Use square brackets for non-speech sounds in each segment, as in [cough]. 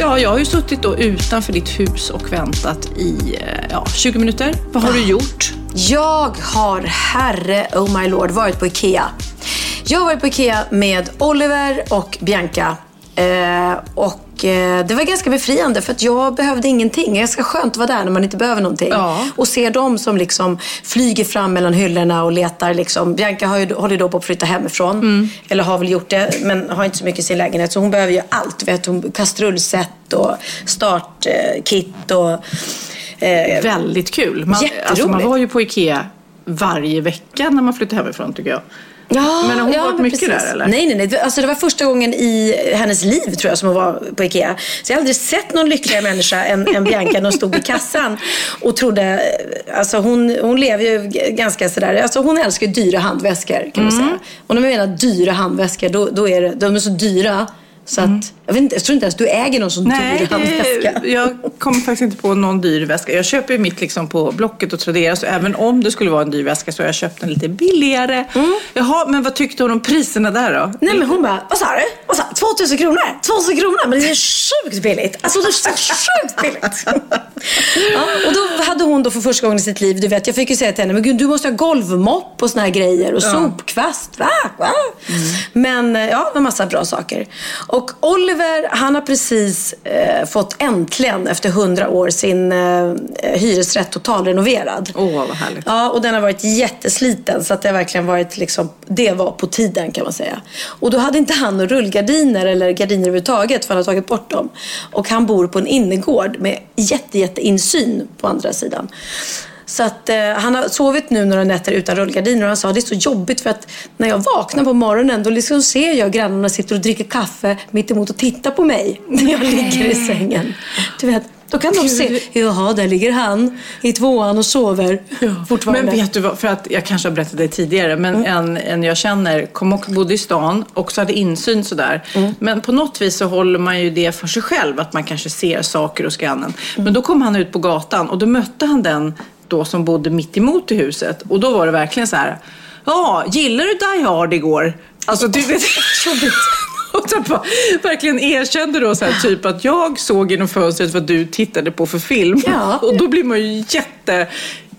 Ja, jag har ju suttit då utanför ditt hus och väntat i eh, ja, 20 minuter. Vad har du gjort? Jag har, herre oh my lord, varit på IKEA. Jag har varit på IKEA med Oliver och Bianca. Eh, och eh, det var ganska befriande för att jag behövde ingenting. Det är ganska skönt att vara där när man inte behöver någonting. Ja. Och se dem som liksom flyger fram mellan hyllorna och letar. Liksom. Bianca har ju, håller då på att flytta hemifrån. Mm. Eller har väl gjort det, men har inte så mycket i sin lägenhet. Så hon behöver ju allt. Vet, hon, kastrullset och startkit och eh, Väldigt kul. Man, alltså, man var ju på Ikea varje vecka när man flyttade hemifrån tycker jag. Ja, Men har hon ja, varit mycket precis. där, eller? Nej, nej, nej. Alltså, det var första gången i hennes liv tror jag som hon var på Ikea. Så jag har aldrig sett någon lyckligare människa än, än Bianca när hon stod i kassan och trodde, alltså hon, hon lever ju ganska sådär, alltså hon älskar ju dyra handväskor kan man Mm. säga. Och när man menar dyra handväskor, då, då är det, de är så dyra så att, jag, vet inte, jag tror inte ens du äger någon sån Mm. Nej, dyr handväska. jag kommer faktiskt inte på någon dyr väska. Jag köper ju mitt liksom på Blocket och Tradera, så även om det skulle vara en dyr väska så har jag köpt den lite billigare. Jaha, men vad tyckte hon om priserna där då? Nej men hon bara, vad sa du? Vad sa, 2000 kronor? 2000 kronor? Men det är sjukt billigt. Alltså det är så sjukt billigt. [laughs] ja, och då hade hon då för första gången i sitt liv, du vet, jag fick ju säga till henne, men gud du måste ha golvmopp och såna här grejer och sopkvast. Va? Va? Men eh, ja, en massa bra saker. Och Oliver, han har precis eh, fått äntligen efter 100 år sin eh, hyresrätt totalrenoverad. Åh, vad härligt. Ja, och den har varit jättesliten så att det har verkligen varit liksom, det var på tiden kan man säga. Och då hade inte han några rullgardiner eller gardiner överhuvudtaget för han har tagit bort dem. Och han bor på en innergård med jätte, jätte insyn på andra sidan. Så att eh, han har sovit nu några nätter utan rullgardiner och han sa det är så jobbigt för att när jag vaknar på morgonen då liksom ser jag grannarna sitter och dricker kaffe mitt emot och tittar på mig när jag ligger i sängen. Du vet, då kan de se, jaha där ligger han i tvåan och sover fortfarande. Men vet du vad, för att jag kanske har berättat det tidigare, men Mm. en, en jag känner kom och bodde i stan, också hade insyn sådär. Mm. Men på något vis så håller man ju det för sig själv, att man kanske ser saker och skannen. Mm. Men då kom han ut på gatan och då mötte han den då som bodde mitt emot i huset. Och då var det verkligen så här, ja, gillar du Die Hard igår? Alltså du vet, [laughs] Och så bara, verkligen erkände då så här, typ att jag såg genom fönstret vad du tittade på för film. Ja. Och då blir man ju jätte...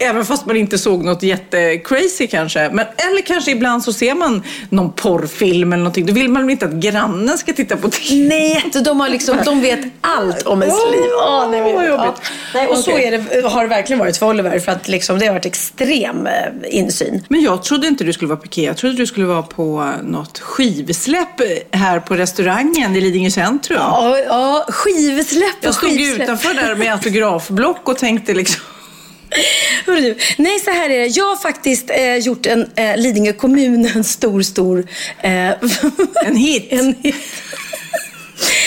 Även fast man inte såg något jättecrazy kanske. Men, eller kanske ibland så ser man någon porrfilm eller någonting. Då vill man väl inte att grannen ska titta på det. Nej, de, har liksom, de vet allt om ens liv. Åh, nej, vad jobbigt. ja. nej, och så Okej. är det, har det verkligen varit för Oliver. För att liksom, det har varit extrem eh, insyn. Men jag trodde inte du skulle vara på Ikea. Jag trodde du skulle vara på något skivsläpp här på restaurangen i Lidingö centrum. Ja, ja skivsläpp och Jag stod skivsläpp. utanför där med autografblock och tänkte liksom... Hörru Nej, så här är det. Jag har faktiskt eh, gjort en eh, Lidingö kommun en stor, stor... Eh, En hit. [laughs] en hit.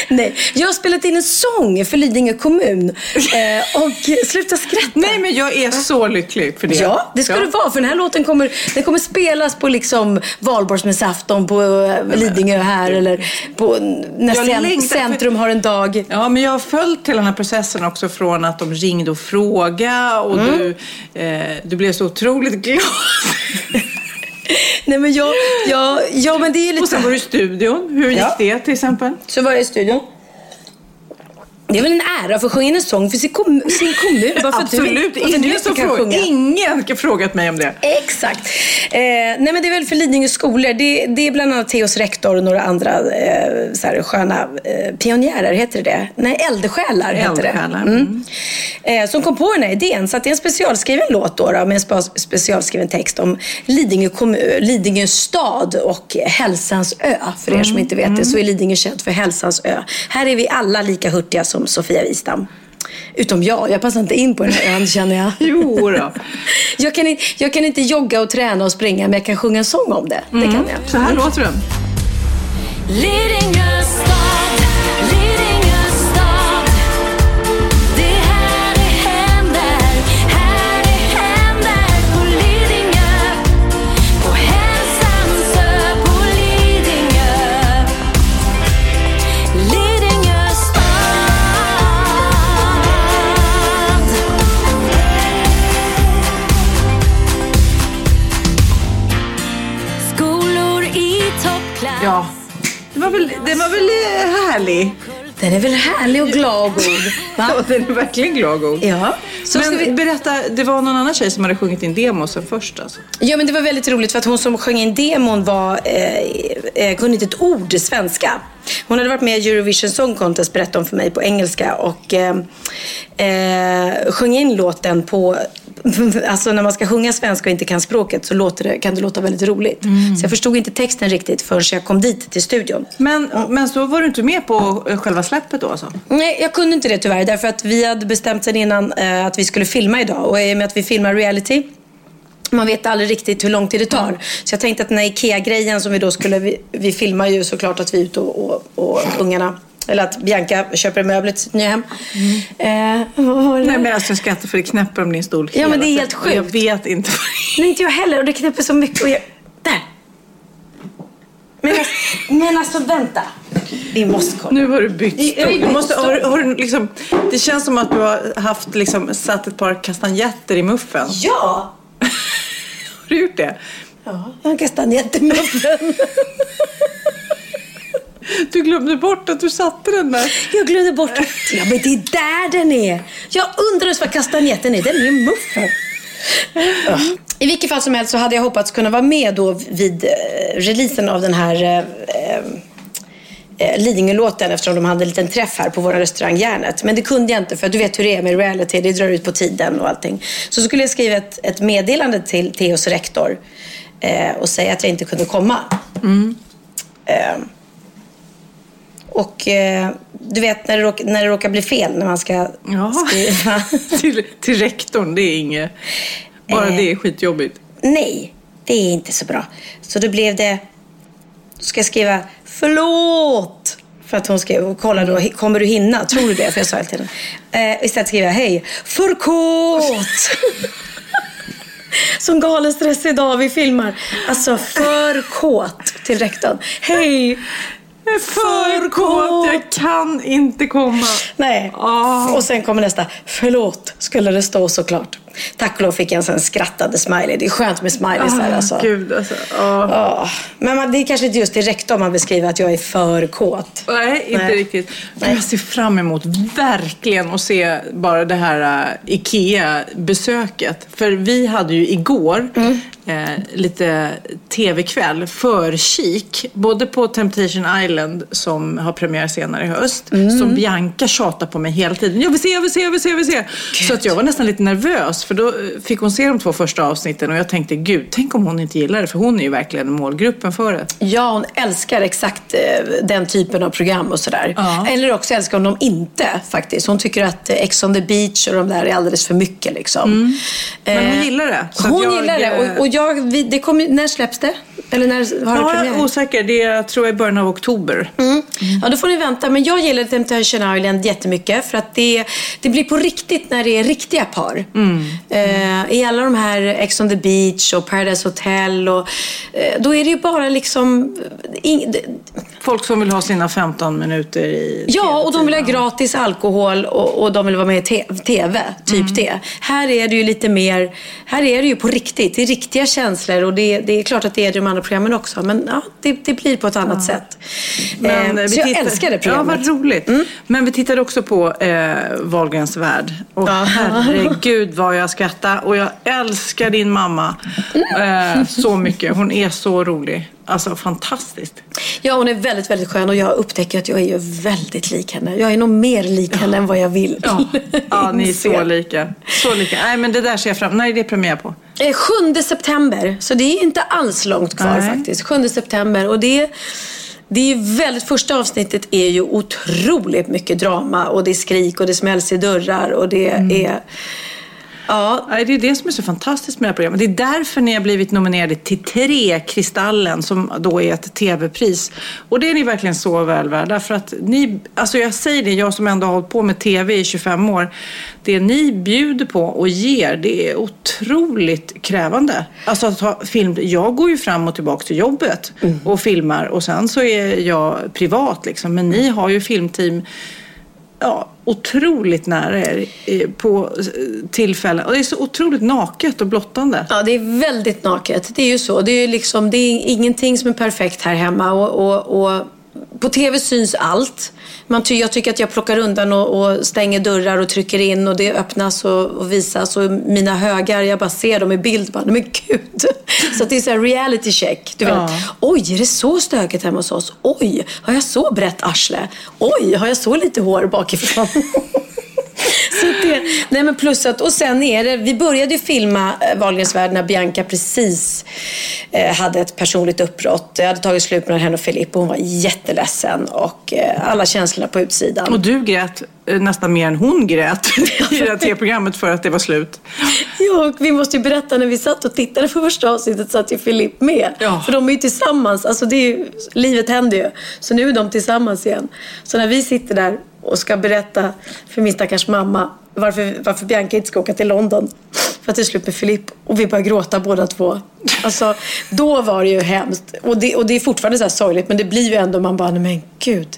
Nej, jag har spelat in en sång för Lidingö kommun. Eh, och sluta skratta. Nej, men jag är så lycklig för det. Ja, det ska Ja. det vara. För den här låten kommer, den kommer spelas på liksom valborgsmässoafton på eh, Lidingö här. Eller på, när cent- Centrum har en dag. Ja, men jag har följt hela den här processen också från att de ringde och frågade och Mm. du, eh, du blev så otroligt [laughs] glad. Nej men jag, jag, ja men det är lite Och sen var du i studion. Hur gick Ja. det till exempel? Så var jag i studion. Det är väl en ära att få sjunga en sång för sin, kom sin kommun. Du- Absolut, du ingen, som kan fråga, ingen har frågat mig om det. Exakt. Eh, nej men det är väl för Lidingö skolor. Det, det är bland annat Theos rektor och några andra eh, så här, sköna eh, pionjärer, heter det det? Nej, eldsjälar heter det. Eldsjälar, Mm. Eh, som kom på den här idén. Så att det är en specialskriven låt då, då med en spe- specialskriven text om Lidingö, kommun, Lidingö stad och Hälsans ö. För er som inte vet det så är Lidingö känt för Hälsans ö. Här är vi alla lika hurtiga som Sofia Wistam. Utom jag, jag passar inte in på den här ön känner jag. [laughs] Jo då. Jag kan, inte, jag kan inte jogga och träna och springa, men jag kan sjunga en sång om det. Det kan jag. Så här låter den. Var väl, den var väl eh, härlig? Den är väl härlig och glad och god? [laughs] Ja, den är verkligen glad och god. Ja. Så Men ska vi... berätta, det var någon annan tjej som hade sjungit in demosen först alltså? ja, men det var väldigt roligt för att hon som sjöng in demon var, eh, eh, kunde inte ett ord svenska. Hon hade varit med i Eurovision Song Contest, berättade hon för mig, på engelska. Och eh, eh, sjöng in låten på... [laughs] Alltså när man ska sjunga svenska och inte kan språket så det, kan det låta väldigt roligt. Så jag förstod inte texten riktigt förrän jag kom dit till studion. Men, men så var du inte med på eh, själva släppet då alltså? Nej, jag kunde inte det tyvärr. Därför att vi hade bestämt sedan innan eh, att vi skulle filma idag. Och i och med att vi filmar reality man vet aldrig riktigt hur lång tid det tar. Så jag tänkte att den här IKEA-grejen som vi då skulle... Vi, vi filmar ju såklart att vi är ute och, och, och ungarna... Eller att Bianca köper möbler till sitt nya hem. Eh, vad var det? Nej men alltså jag skrattar för det knäpper om din stol Ja, men det är helt. Och Jag sjukt. vet inte Nej, inte jag heller. Och det knäpper så mycket. Och jag... Där! Men alltså, men alltså vänta. Vi måste kolla. Nu har du bytt stol. Du måste, har, har du liksom, det känns som att du har haft, liksom, satt ett par kastanjetter i muffen. Ja! [laughs] Har du gjort det? Ja, jag har kastanjettemuffen. [laughs] Du glömde bort att du satte den där. Jag glömde bort. Ja, men det är där den är. Jag undrar just vad kastanjetten är. Den är i muffen. Ja. I vilket fall som helst så hade jag hoppats kunna vara med då vid eh, releasen av den här eh, eh, Lidingö-låten eftersom de hade en liten träff här på vår restaurang Järnet. Men det kunde jag inte för du vet hur det är med reality, det drar ut på tiden och allting. Så skulle jag skriva ett, ett meddelande till Theos rektor eh, och säga att jag inte kunde komma. Eh, och eh, du vet när det, råkar, när det råkar bli fel när man ska Ja. skriva. [laughs] till, till rektorn, det är inget. Bara Eh. det är skitjobbigt. Nej, det är inte så bra. Så då blev det... Då ska jag skriva förlåt. För att hon skrev, kolla då, kommer du hinna? Tror du det? För jag sa hela tiden. Eh, istället skriver jag hej, för kåt. Som galen stress idag vi filmar. Alltså för kåt till rektorn. Hej, är för kåt, jag kan inte komma. Nej. Ah. Och sen kommer nästa. Förlåt, skulle det stå såklart. Tack och lov fick jag en sån skrattande smiley. Det är skönt med smileys här Ah, alltså. Gud alltså. ah. Ja, men man, det är kanske inte just direkt om man beskriver att jag är för kåt. Nej, inte Nej. riktigt. Men jag ser fram emot verkligen att se bara det här uh, IKEA-besöket. För vi hade ju igår Mm. eh, lite tv-kväll, förkik. Både på Temptation Island som har premiär senare i höst. Mm. Som Bianca tjatar på mig hela tiden. Jag vill se, jag vill se, jag vill se, jag vill se. Så att jag var nästan lite nervös. För då fick hon se de två första avsnitten och jag tänkte, gud, tänk om hon inte gillar det. För hon är ju verkligen målgruppen för det. Ja, hon älskar exakt eh, den typen av program och sådär. Ja. Eller också älskar hon dem inte faktiskt. Hon tycker att eh, Ex on the beach och de där är alldeles för mycket liksom. Men hon Eh, gillar det. Hon jag, gillar det. Och, och jag, vi, det kommer, när släpps det? Eller när har det Ja, premiär? jag är osäker. Det är, jag tror jag i början av oktober. Mm. Ja, då får ni vänta. Men jag gillar Temptation Island jättemycket. För att det, det blir på riktigt när det är riktiga par. Eh, I alla de här Ex on the beach och Paradise Hotel. Och, eh, då är det ju bara liksom... ing- det- Folk som vill ha sina 15 minuter i Ja, och de vill ha gratis alkohol och, och de vill vara med i TV, typ Mm. det. Här är det ju lite mer, här är det ju på riktigt. Det är riktiga känslor och det, det är klart att det är det i de andra programmen också. Men ja, det, det blir på ett annat sätt. Men eh, vi så jag älskar det programmet. Ja, vad roligt. Men vi tittade också på eh, Wahlgrens värld. Och Ja. herregud vad jag skrattade. Och jag älskar din mamma eh, så mycket. Hon är så rolig. Alltså fantastiskt. Ja, hon är väldigt, väldigt skön och jag upptäcker att jag är ju väldigt lik henne. Jag är nog mer lik henne än vad jag vill. Ja, ja [laughs] ni är så lika. Så lika. Nej, men det där ser jag fram När är det premiär på? Eh, 7 september, så det är inte alls långt kvar Nej. faktiskt. 7 september och det, det är väldigt, första avsnittet är ju otroligt mycket drama och det är skrik och det smälls i dörrar och det Mm. är... Ja, det är det som är så fantastiskt med det här programmet. Det är därför ni har blivit nominerade till tre Kristallen som då är ett tv-pris. Och det är ni verkligen så väl värda. För att ni, alltså jag säger det, jag som ändå har hållit på med tv i 25 år. Det ni bjuder på och ger, det är otroligt krävande. Alltså att ha film, jag går ju fram och tillbaka till jobbet och filmar och sen så är jag privat liksom. Men ni har ju filmteam ja, otroligt nära er eh, på eh, tillfällen. Och det är så otroligt naket och blottande. Ja, det är väldigt naket. Det är ju så. Det är ju liksom, det är ingenting som är perfekt här hemma. Och, och, och på tv syns allt. Man ty, jag tycker att jag plockar undan och, och stänger dörrar och trycker in och det öppnas och, och visas. Och mina högar, jag bara ser dem i bild. Bara, men gud. Så det är så här reality check. Du vet. Ja. Oj, är det så stökigt hemma hos oss? Oj, har jag så brett arsle? Oj, har jag så lite hår bakifrån? [laughs] Nej men plus att, och sen är det, vi började ju filma eh, Wahlgrens värld när Bianca precis eh, hade ett personligt uppbrott. Det hade tagit slut mellan henne och Filippo. Hon var jätteledsen och eh, alla känslorna på utsidan. Och du grät eh, nästan mer än hon grät [laughs] i det här tv-programmet för att det var slut. Ja, och vi måste ju berätta när vi satt och tittade på första avsnittet satt ju Filip med. Ja. För de är ju tillsammans. Alltså det är ju, livet händer ju. Så nu är de tillsammans igen. Så när vi sitter där och ska berätta för min stackars mamma varför, varför Bianca inte ska åka till London för att det är slut med Filip. Och vi börjar gråta båda två. Alltså, då var det ju hemskt. Och det, och det är fortfarande så här sorgligt men det blir ju ändå man bara, nej men gud.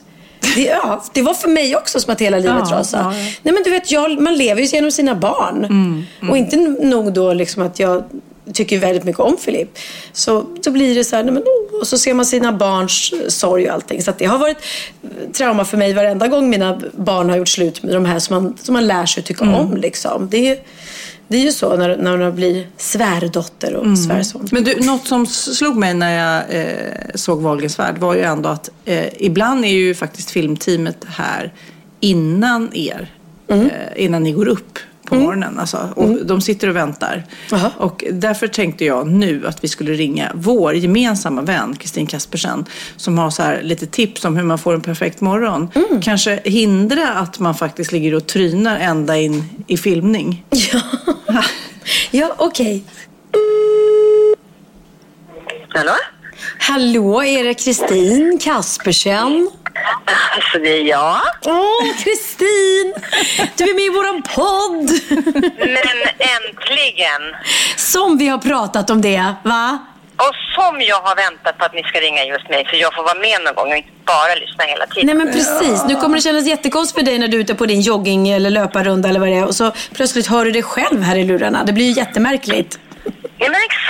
Det, ja, det var för mig också som att hela livet Ja, rasade. ja, ja. Nej men du vet, jag, man lever ju genom sina barn. Och inte nog då liksom att jag tycker väldigt mycket om Filip. Så då blir det så här, nej men, och så ser man sina barns sorg och allting. Så det har varit trauma för mig varenda gång mina barn har gjort slut med de här som man, som man lär sig att tycka om. Liksom. Det, är, det är ju så när, när man blir svärdotter och svärson. Men du, något som slog mig när jag eh, såg Wahlgrens värld var ju ändå att eh, ibland är ju faktiskt filmteamet här innan er. Mm. Eh, innan ni går upp på morgonen. Alltså, och De sitter och väntar. Jaha. Och därför tänkte jag nu att vi skulle ringa vår gemensamma vän Kristin Kaspersen. Som har så här lite tips om hur man får en perfekt morgon. Mm. Kanske hindra att man faktiskt ligger och trynar ända in i filmning. Ja, [laughs] ja okej. Hallå? Hallå, är det Kristin Kaspersen? Alltså det är jag. Åh, Kristin! Du är med i våran podd! Men äntligen! Som vi har pratat om det, va? Och som jag har väntat på att ni ska ringa just mig så jag får vara med någon gång och inte bara lyssna hela tiden. Nej men precis, nu kommer det kännas jättekonstigt för dig när du är ute på din jogging eller löparrunda eller vad det är och så plötsligt hör du dig själv här i lurarna. Det blir ju jättemärkligt. Ja men exakt,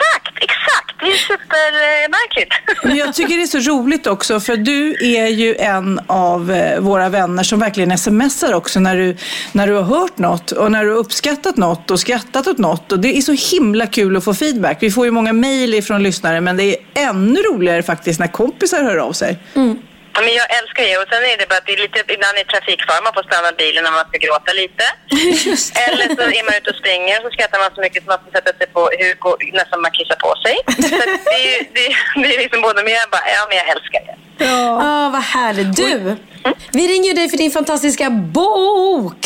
supermärkligt. Jag tycker det är så roligt också för du är ju en av eh, våra vänner som verkligen smsar också när du, när du har hört något och när du har uppskattat något och skrattat åt något. Och det är så himla kul att få feedback. Vi får ju många mejl ifrån lyssnare men det är ännu roligare faktiskt när kompisar hör av sig. Ja, men jag älskar det och sen är det bara att det är lite, ibland är trafikfara, man får stanna bilen när man ska gråta lite. [laughs] Eller så är man ute och springer så skrattar man så mycket som man får sätta sig på hur, gå- nästan man kissar på sig. Så det, är, det, det är liksom både, men jag bara, ja men jag älskar det. Ja, vad härligt. Du, vi ringer dig för din fantastiska bok.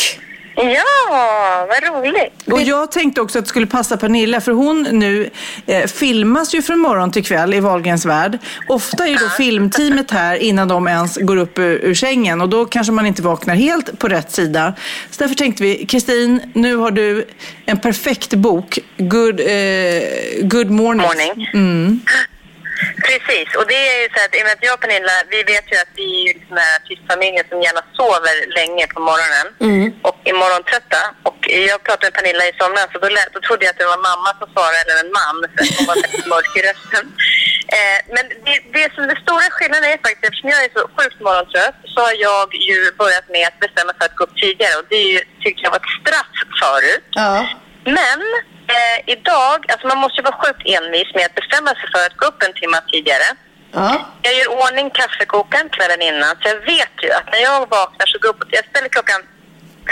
Ja, vad roligt. Och jag tänkte också att det skulle passa Pernilla för hon nu eh, filmas ju från morgon till kväll i Wahlgrens värld. Ofta är ju då filmteamet här innan de ens går upp ur, ur sängen och då kanske man inte vaknar helt på rätt sida. Så därför tänkte vi, Kristin, nu har du en perfekt bok, Good, eh, good Morning. Morning. Mm. Precis, och det är ju så att, i och med att jag och Pernilla, vi vet ju att vi är här tystfamiljer som gärna sover länge på morgonen och är morgontrötta. Och jag pratade med Pernilla i somras och då, lät, då trodde jag att det var mamma som svarade eller en man, för hon var väldigt [laughs] mörk i rösten. Eh, men det, det som är stora skillnaden är faktiskt, eftersom jag är så sjukt morgontrött, så har jag ju börjat med att bestämma för att gå upp tidigare och det är ju, tyckte jag var ett straff förut. Ja. Men eh, idag, alltså man måste ju vara sjukt envis med att bestämma sig för att gå upp en timme tidigare. Ja. Jag gör ordning kaffekokaren kvällen innan, så jag vet ju att när jag vaknar så går jag upp, jag ställer klockan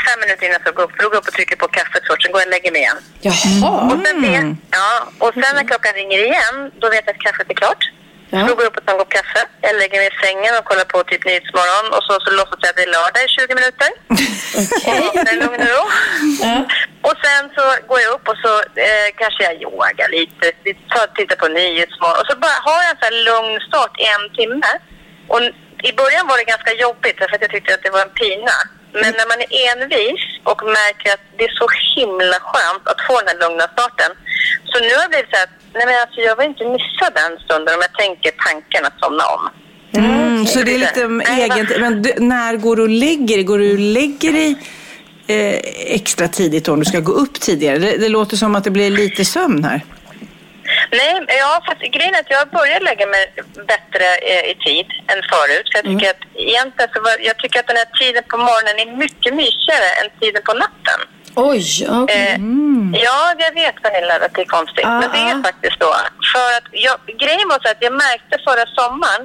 fem minuter innan jag ska gå upp, för då går jag upp och trycker på kaffet först, sen går jag och lägger mig igen. Jaha. Och sen, vet, ja, och sen när klockan ringer igen, då vet jag att kaffet är klart. Ja. Då går jag upp och tar en kopp kaffe. Jag lägger mig i sängen och kollar på typ Nyhetsmorgon och så, så låtsas jag att det är lördag i 20 minuter. Och vaknar i lugn och ro. Och sen så går jag upp och så eh, kanske jag yogar lite, tar, tittar på Nyhetsmorgon och så bara har jag en sån här lugn start i en timme. Och i början var det ganska jobbigt för att jag tyckte att det var en pina. Men när man är envis och märker att det är så himla skönt att få den här lugna starten. Så nu har det blivit så att nej men alltså jag vill inte missa den stunden om jag tänker tanken att somna om. Mm, så det är lite Nej, eget. Men du, när går du och lägger dig? Går du och lägger dig eh, extra tidigt om du ska gå upp tidigare? Det, det låter som att det blir lite sömn här. Nej, ja, fast grejen är att jag börjar lägga mig bättre eh, i tid än förut. För jag tycker att egentligen så var, jag tycker att den här tiden på morgonen är mycket mysigare än tiden på natten. Oj, okej. Eh, Ja, jag vet Pernilla att det är konstigt. Ah, men det är ah. faktiskt så. För att jag, grejen var så att jag märkte förra sommaren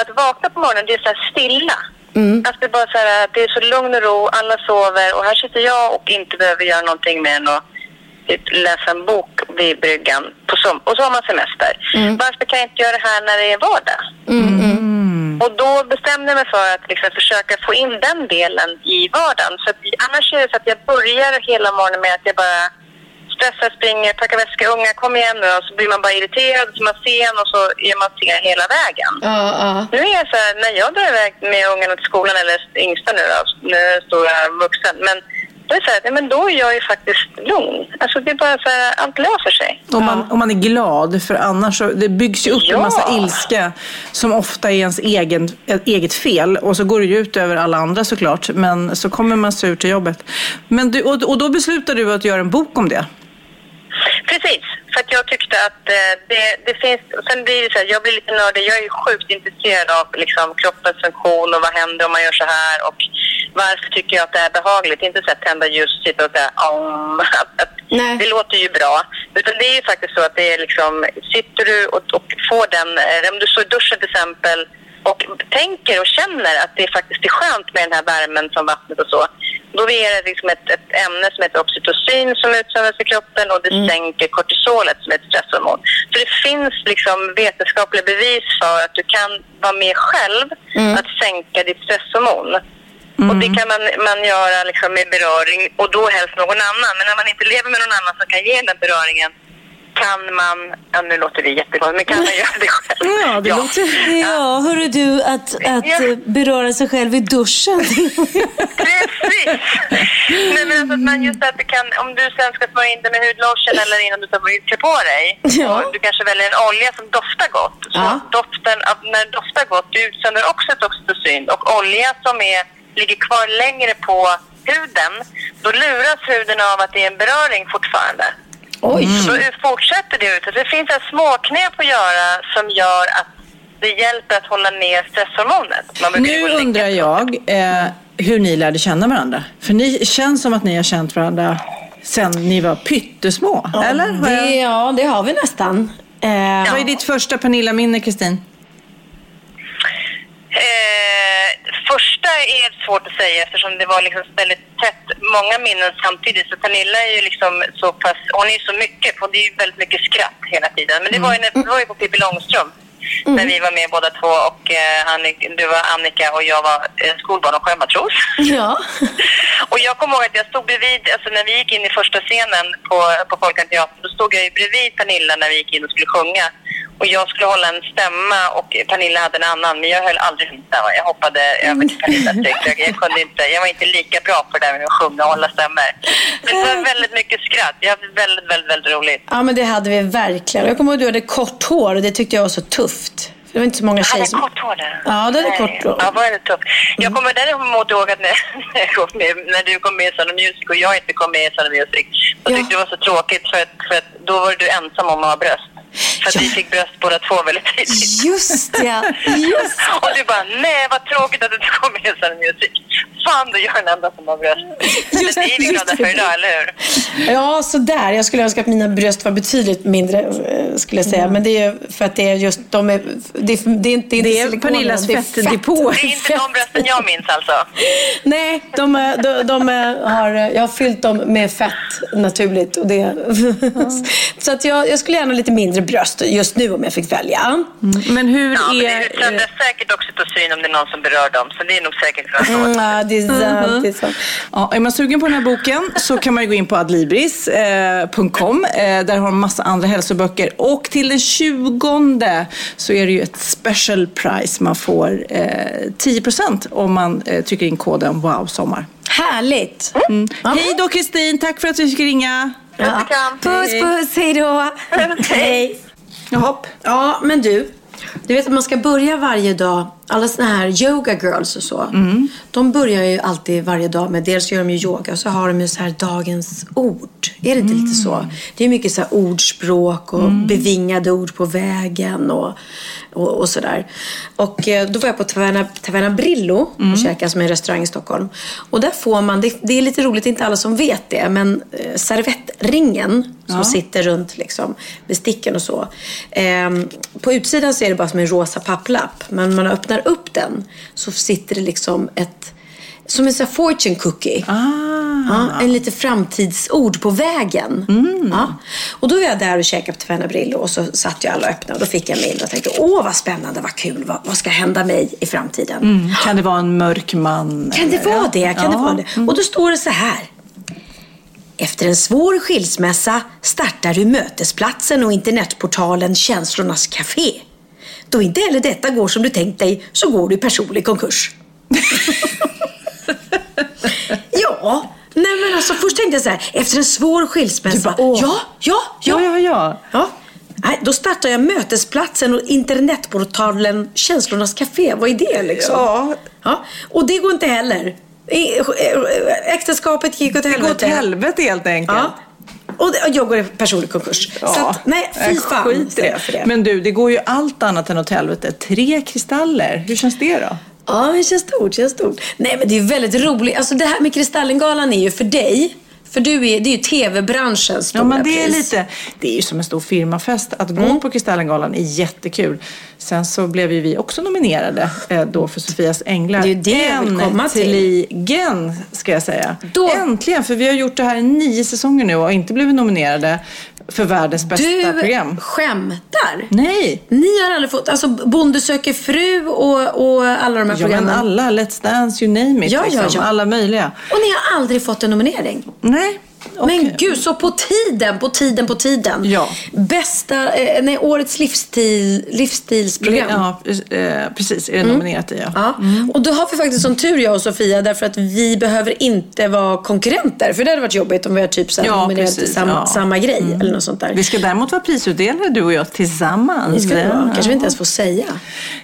att vakna på morgonen, det är så här stilla. Att det är bara så här, det är så lugn och ro, alla sover och här sitter jag och inte behöver göra någonting mer än att typ, läsa en bok vid bryggan. På som, och så har man semester. Varför kan jag inte göra det här när det är vardag? Och då bestämde jag mig för att liksom försöka få in den delen i vardagen. Så att, annars är det så att jag börjar hela morgonen med att jag bara stressar, springer, packar väska, unga, kom igen nu. Och så blir man bara irriterad, så man sen och så är man sen hela vägen. Ja, ja. Nu är jag så här, när jag drar iväg med ungarna till skolan, eller yngsta nu då, nu står jag vuxen, men då är det så här, nej, men då är jag ju faktiskt lugn. Alltså det är bara så här, allt löser sig. Om man, om man är glad, för annars så, det byggs ju upp en Ja. massa ilska som ofta är ens egen, eget fel. Och så går det ju ut över alla andra såklart, men så kommer man sur till jobbet. Men du, och, och då beslutar du att göra en bok om det? Precis, för att jag tyckte att eh, det, det finns... Sen blir det så här, jag blir lite nördig. Jag är ju sjukt intresserad av liksom, kroppens funktion och vad händer om man gör så här och varför tycker jag att det är behagligt. Inte så att tända ljus och sitta och säga om. [laughs] Nej. det låter ju bra. Utan det är ju faktiskt så att det är liksom, sitter du och, och får den, eh, om du står i duschen till exempel och tänker och känner att det faktiskt är skönt med den här värmen från vattnet och så. Då är det liksom ett, ett ämne som heter oxytocin som utsöndras i kroppen och det sänker kortisolet som är ett stresshormon. Så det finns liksom vetenskapliga bevis för att du kan vara med själv att sänka ditt stresshormon. Och det kan man, man göra liksom med beröring och då helst någon annan. Men när man inte lever med någon annan som kan ge den beröringen kan man, ja nu låter det jättegott, men kan man göra det själv? Ja, det låter... Ja, hörru du, att, att Ja. eh, beröra sig själv i duschen. Precis! Nej, men alltså att man just att du kan, om du sen ska smörja in dig med hudlotion eller innan du tar på dig. Ja. Och du kanske väljer en olja som doftar gott. Så Ja. doften, när det doftar gott, du utsöndrar också ett oxytocin. Och olja som är, ligger kvar längre på huden, då luras huden av att det är en beröring fortfarande. Oj. Så fortsätter det ut. Det finns en småknep att göra som gör att det hjälper att hålla ner stresshormonet. Nu undrar jag eh, hur ni lärde känna varandra. För ni känns som att ni har känt varandra sen ni var pyttesmå. eller? Har Det, ja, det har vi nästan. Eh, Vad är ditt första Pernilla-minne, Kristin? Eh, första är svårt att säga eftersom det var liksom väldigt tätt, många minnen samtidigt. Så Pernilla är ju liksom så pass, hon är ju så mycket, det är ju väldigt mycket skratt hela tiden. Men det var ju, när- det var ju på Pippi Långstrump. När vi var med båda två och eh, Annika, du var Annika och jag var eh, skolbarn och sjömatros. ja. [laughs] Och jag kommer ihåg att jag stod bredvid, alltså när vi gick in i första scenen på, på Folkan Teater, då stod jag ju bredvid Pernilla när vi gick in och skulle sjunga. Och jag skulle hålla en stämma och Pernilla hade en annan. Men jag höll aldrig min stämma. Jag hoppade över till Pernillas rygg. Jag, jag, kunde inte, jag var inte lika bra på det där med att sjunga och hålla stämmor. Men det var väldigt mycket skratt. Jag hade väldigt, väldigt, väldigt roligt. Ja, men det hade vi verkligen. Jag kommer ihåg att du hade kort hår och det tyckte jag var så tufft. Det var inte så många Jag tjejer hade som... kort hår där. Ja, du hade kort hår. Ja, var det tufft. Jag kommer däremot ihåg att när, [laughs] jag med, när du kom med i Sound Music och jag inte kom med i Sound Music. Så Ja. tyckte det var så tråkigt för att, för att då var du ensam om att ha bröst. För att vi fick bröst båda två väldigt tidigt. Just ja, just [laughs] Och du bara, nej vad tråkigt att du inte kom med of Music. Fan, du är den enda som har bröst. Just- det är vi glada det. för idag, eller hur? Ja, sådär. Jag skulle önska att mina bröst var betydligt mindre, eh, skulle jag säga. Men det är för att det är just, de är, det är, det är inte, det är, Det silikonen, Pernillas det är fettdepå. Det är inte de brösten jag minns alltså. Nej, de, är- de, de är- har, jag har fyllt dem med fett naturligt. Och det, [laughs] så att jag, jag skulle gärna ha lite mindre bröst just nu om jag fick välja. Men hur Ja, men det är... utsändes säkert syn om det är någon som berör dem. Så det är nog säkert för Mm, ja, det är sant. Det är sant. Ja, är man sugen på den här boken så kan man ju gå in på adlibris.com. Eh, där har de massa andra hälsoböcker. Och till den 20 så är det ju ett special price. Man får eh, 10% om man eh, trycker in koden WOWSOMMAR. Härligt. Hej då Kristin, tack för att vi fick ringa. Ja. Puss puss, hej då. [laughs] Hej. Jaha. Ja, men du. Du vet att man ska börja varje dag. Alla såna här yoga girls och så. De börjar ju alltid varje dag med, dels gör de ju yoga och så har de ju så här dagens ord. Är det inte lite så? Det är mycket så här ordspråk och bevingade ord på vägen och, och, och sådär. Och eh, då var jag på Taverna, Taverna Brillo och käkade som är en restaurang i Stockholm. Och där får man, det, det är lite roligt, inte alla som vet det, men eh, servettringen som sitter runt liksom, besticken och så. Ehm, på utsidan så är det bara som en rosa papplapp. Men man öppnar upp den så sitter det liksom ett som en sån här fortune cookie. Ja, en lite framtidsord på vägen. Ja. Och då var jag där och käkade på Taverna Brillo och så satt jag alla och öppnade och då fick jag en mail och tänkte åh vad spännande, vad kul, vad, vad ska hända mig i framtiden? Kan det vara en mörk man? Kan det eller? vara det? Kan det Ja. vara det? Och då står det så här. Efter en svår skilsmässa startar du mötesplatsen och internetportalen Känslornas Café. Då inte heller detta går som du tänkt dig så går du i personlig konkurs. [laughs] ja, nej men alltså först tänkte jag så här. Efter en svår skilsmässa. Bara, ja, ja, ja. Ja, ja, ja. Nej, då startar jag mötesplatsen och internetportalen Känslornas Café. Vad är det liksom? Ja. ja. Och det går inte heller. I- Äktenskapet gick åt Det går åt helvete. helvete helt enkelt. Ja. Och det- jag går i personlig konkurs. så att, nej, fy fan jag för det. Men du, det går ju allt annat än åt helvete. Tre kristaller, hur känns det då? Ja, det känns stort, känns stort. Nej, men det är väldigt roligt. Alltså det här med Kristallengalan är ju för dig. För du är, det är ju tv-branschens stora Ja, men det är pris. lite, det är ju som en stor firmafest. Att gå Mm. på Kristallengalan är jättekul. Sen så blev ju vi också nominerade eh, då för Sofias Änglar. Det är ju det jag vill komma till. Äntligen, ska jag säga. Då- Äntligen, för vi har gjort det här i nio säsonger nu och inte blivit nominerade för världens bästa Du program. skämtar. Nej! Ni har aldrig fått, alltså Bonde söker fru och, och alla de här Ja, men programmen. alla, Let's Dance, you name it. Ja, ja, liksom. ja. Alla möjliga. Och ni har aldrig fått en nominering. Nej. Men gud, så på tiden, på tiden, på tiden. Ja. Bästa, eh, nej, årets livsstil, livsstilsprogram. Ja, eh, precis. Är det nominerat i, ja. Ja. Och då har vi faktiskt som tur jag och Sofia därför att vi behöver inte vara konkurrenter. För det hade varit jobbigt om vi har typ så Ja, nominerat till sam, ja. samma grej eller något sånt där. Vi ska däremot vara prisutdelare du och jag tillsammans. Det ska det vara. Kanske vi inte ens får säga.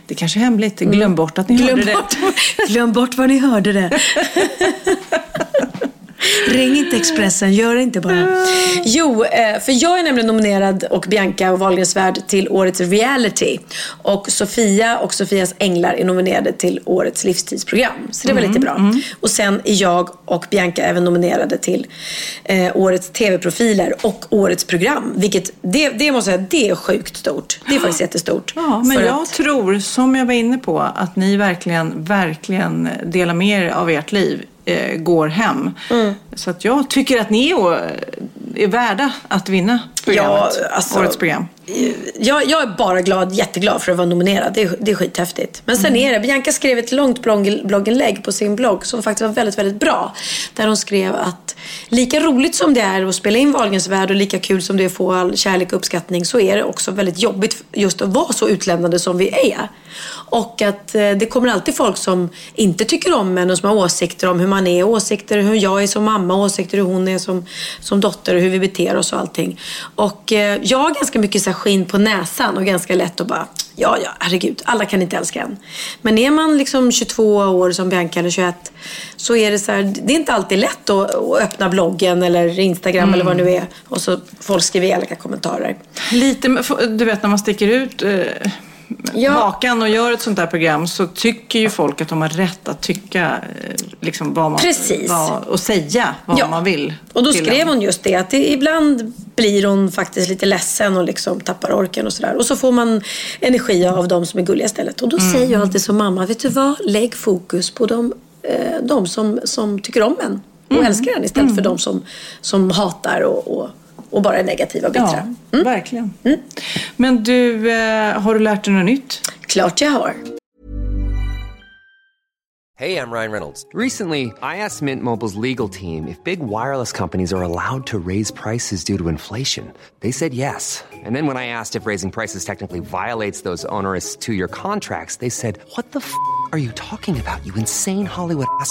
Det kanske är hemligt. Glöm bort att ni Glöm hörde bort, det. [laughs] glöm bort vad ni hörde det. [laughs] Ring inte Expressen, gör det inte bara. Jo, eh, för jag är nämligen nominerad och Bianca och Wahlgrens värld till årets reality. Och Sofia och Sofias änglar är nominerade till årets livstidsprogram. Så det var lite bra. Och sen är jag och Bianca även nominerade till eh, årets tv-profiler och årets program. Vilket, det, det måste jag säga, det är sjukt stort. Det är faktiskt jättestort. Ja, men jag att- tror, som jag var inne på, att ni verkligen, verkligen delar med er av ert liv, eh, går hem. Mm. Så att jag tycker att ni är, är värda att vinna programmet, alltså, årets program. jag, jag är bara glad, jätteglad för att vara nominerad. Det är, det är skithäftigt. Men sen är det, Bianca skrev ett långt blogg, blogginlägg på sin blogg som faktiskt var väldigt, väldigt bra. Där hon skrev att lika roligt som det är att spela in Wahlgrens värld och lika kul som det är att få all kärlek och uppskattning så är det också väldigt jobbigt just att vara så utlämnade som vi är. Och att eh, det kommer alltid folk som inte tycker om en och som har åsikter om hur man är. Åsikter hur jag är som mamma, åsikter hur hon är som, som dotter och hur vi beter oss och allting. Och eh, jag har ganska mycket så här skinn på näsan och ganska lätt att bara Ja, ja, herregud. Alla kan inte älska en. Men är man liksom 22 år som Bianca eller 21 så är det så här, det är inte alltid lätt att, att öppna bloggen eller Instagram eller vad det nu är och så folk skriver elaka kommentarer. Lite, du vet när man sticker ut eh, Ja. hakan och gör ett sånt där program så tycker ju folk att de har rätt att tycka eh, liksom vad man, Precis. Vad, och säga vad Ja. man vill. Och då skrev en. hon just det att det, ibland blir hon faktiskt lite ledsen och liksom tappar orken och sådär. Och så får man energi av de som är gulliga istället. Och då Mm. säger jag alltid som mamma, vet du vad? Lägg fokus på de, eh, de som, som tycker om en och Mm. älskar en istället för de som, som hatar och, och, och bara är negativa och bittra. Ja, verkligen. Men du, eh, har du lärt dig något nytt? Klart jag har. Hey, I'm Ryan Reynolds. Recently, I asked Mint Mobile's legal team if big wireless companies are allowed to raise prices due to inflation. They said yes. And then when I asked if raising prices technically violates those onerous two year contracts, they said, What the f are you talking about, you insane Hollywood ass?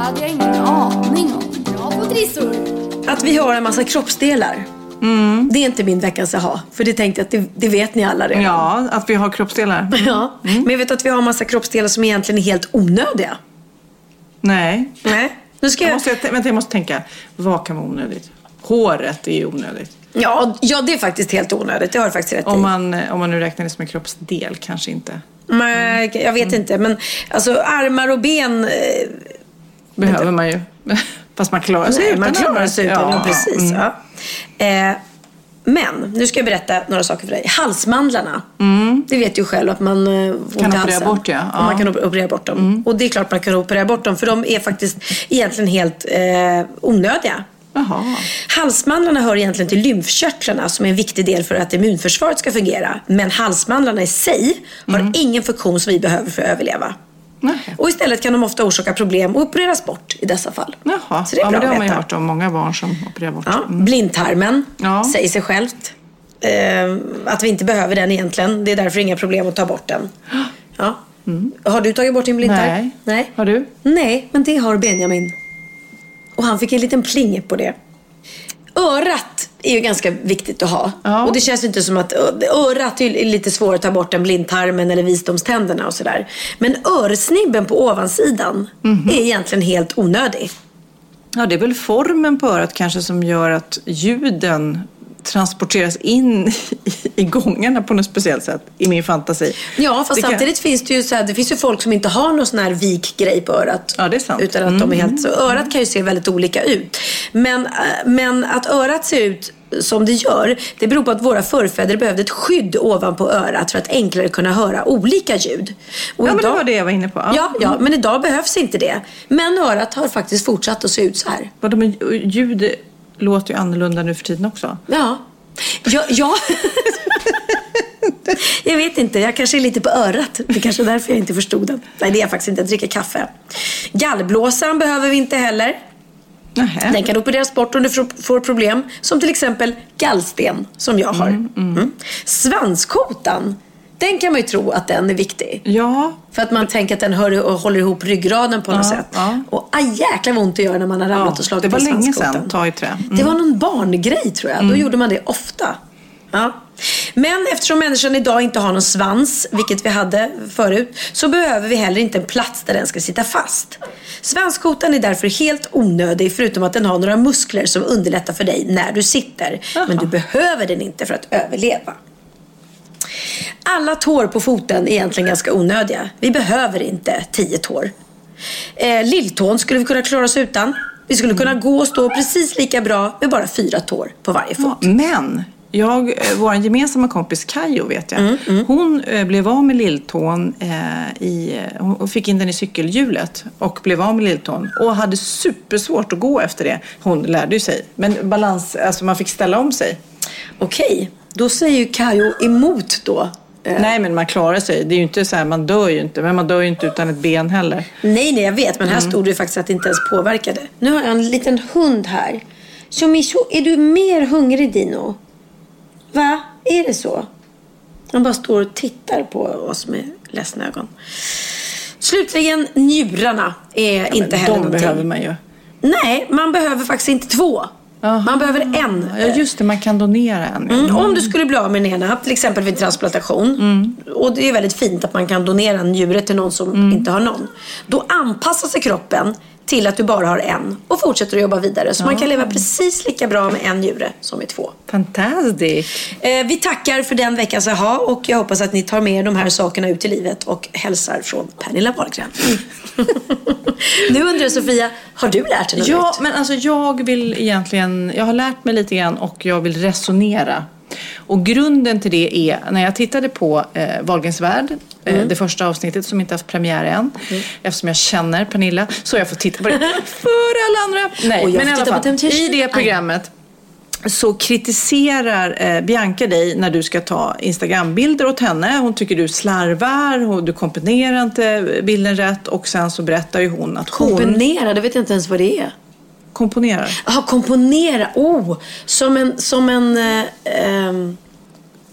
Hade jag ingen aning om. Bra på trissor. Att vi har en massa kroppsdelar. Det är inte min veckans aha. För det tänkte jag att det, det vet ni alla redan. Ja, att vi har kroppsdelar. [laughs] Ja. Men jag vet att vi har en massa kroppsdelar som egentligen är helt onödiga. Nej. Nej. Nu ska Jag jag... måste, vänta, jag måste tänka. Vad kan vara onödigt? Håret är ju onödigt. Ja, ja, det är faktiskt helt onödigt. Det har du faktiskt rätt Om i. man, om man nu räknar det som en kroppsdel, kanske inte. Men, jag vet inte, men alltså armar och ben. Eh, Behöver man ju. [laughs] Fast man klarar sig Nej, utan man klarar sig utan, ja, precis. mm. Ja. Eh, men, nu ska jag berätta några saker för dig. Halsmandlarna. Det vet du själv att man eh, får i operera bort, ja. Och man Ja. kan op- operera bort dem. Och det är klart man kan operera bort dem, för de är faktiskt egentligen helt eh, onödiga. Jaha. Halsmandlarna hör egentligen till lymfkörtlarna som är en viktig del för att immunförsvaret ska fungera. Men halsmandlarna i sig har ingen funktion som vi behöver för att överleva. Nej. Och istället kan de ofta orsaka problem och opereras bort i dessa fall. Jaha. Så det är ja, bra men det har man ju hört om många barn som opererar bort. Ja, Mm. blindtarmen Ja. säger sig självt. Eh, att vi inte behöver den egentligen. Det är därför inga problem att ta bort den. Ja. Har du tagit bort din blindtarm? Nej. Nej. Har du? Nej, men det har Benjamin. Och han fick en liten pling på det. Örat är ju ganska viktigt att ha. Ja. Och det känns inte som att örat är lite svårare att ta bort än blindtarmen eller visdomständerna och sådär. Men örsnibben på ovansidan är egentligen helt onödig. Ja, det är väl formen på örat kanske som gör att ljuden transporteras in i, gångarna på något speciellt sätt, i min fantasi. Ja, fast Det kan- samtidigt finns det ju så här, det finns ju folk som inte har någon sån här vikgrej på örat. Ja, det är sant. Utan att de är helt, så örat kan ju se väldigt olika ut. Men, äh, men att örat ser ut som det gör, det beror på att våra förfäder behövde ett skydd ovanpå örat för att enklare kunna höra olika ljud. Och Ja, men det var det jag var inne på. Ja. Ja, ja, men idag behövs inte det. Men örat har faktiskt fortsatt att se ut så här. Vadå, men ljud låter ju annorlunda nu för tiden också. Ja. Ja, ja. jag vet inte, jag kanske är lite på örat. Det är kanske är därför jag inte förstod den. Nej, det är jag faktiskt inte. Jag dricker kaffe. Gallblåsaren behöver vi inte heller. Nähä. Den kan opereras bort om du får- problem. Som till exempel gallsten, som jag har. Mm. Svanskotan, den kan man ju tro att den är viktig. Ja, För att man tänker att den hör och håller ihop ryggraden på något Ja, sätt. ja. Och aj, jäklar vad ont det gör när man har ramlat och slagit det var i länge svanskotan. sedan, ta i trä. Mm. Det var någon barngrej tror jag. Då gjorde man det ofta. Ja. Men eftersom människan idag inte har någon svans, vilket vi hade förut, så behöver vi heller inte en plats där den ska sitta fast. Svanskotan är därför helt onödig, förutom att den har några muskler som underlättar för dig när du sitter. Men du behöver den inte för att överleva. Alla tår på foten är egentligen ganska onödiga. Vi behöver inte tio tår. Eh, lilltån skulle vi kunna klara oss utan. Vi skulle kunna gå och stå precis lika bra med bara fyra tår på varje fot. Ja, men jag, eh, vår gemensamma kompis Kajo vet jag. Hon eh, blev av med lilltån. Eh, i, eh, hon fick in den i cykelhjulet och blev av med lilltån. Och hade supersvårt att gå efter det. Hon lärde ju sig. Men balans, alltså man fick ställa om sig. Okej, då säger ju Kajo emot då. Eh, Nej, men man klarar sig. Det är ju inte så här, man dör ju inte. Men man dör ju inte utan ett ben heller. Nej, nej, jag vet. Men här stod det faktiskt att det inte ens påverkade. Nu har jag en liten hund här. Shomisho, är du mer hungrig Dino? Va? Är det så? Han bara står och tittar på oss med ledsna ögon. Slutligen, njurarna är inte heller De någonting. behöver man ju. Nej, man behöver faktiskt inte två. Man behöver en. Ja, just det. Man kan donera en. Mm, om du skulle bli av med den ena, till exempel vid transplantation. Och det är väldigt fint att man kan donera en njure till någon som inte har någon. Då anpassar sig kroppen till att du bara har en och fortsätter att jobba vidare. Så man kan leva precis lika bra med en njure som med två. Fantastiskt. Eh, vi tackar för den veckans aha och jag hoppas att ni tar med er de här sakerna ut i livet och hälsar från Pernilla Wahlgren. [laughs] nu undrar Sofia, har du lärt dig något Ja, nytt? men alltså jag vill egentligen, jag har lärt mig lite grann och jag vill resonera. Och grunden till det är, när jag tittade på eh, Wahlgrens värld, eh, det första avsnittet som inte haft premiär än, eftersom jag känner Pernilla, så har jag fått titta på det [laughs] för alla andra. Nej, men i alla fall, i det programmet så kritiserar eh, Bianca dig när du ska ta Instagrambilder åt henne. Hon tycker du slarvar, och du komponerar inte bilden rätt och sen så berättar ju hon att hon Komponera, det vet jag inte ens vad det är. Komponerar. Jaha, komponera. Oh, som en... Som en eh, ehm,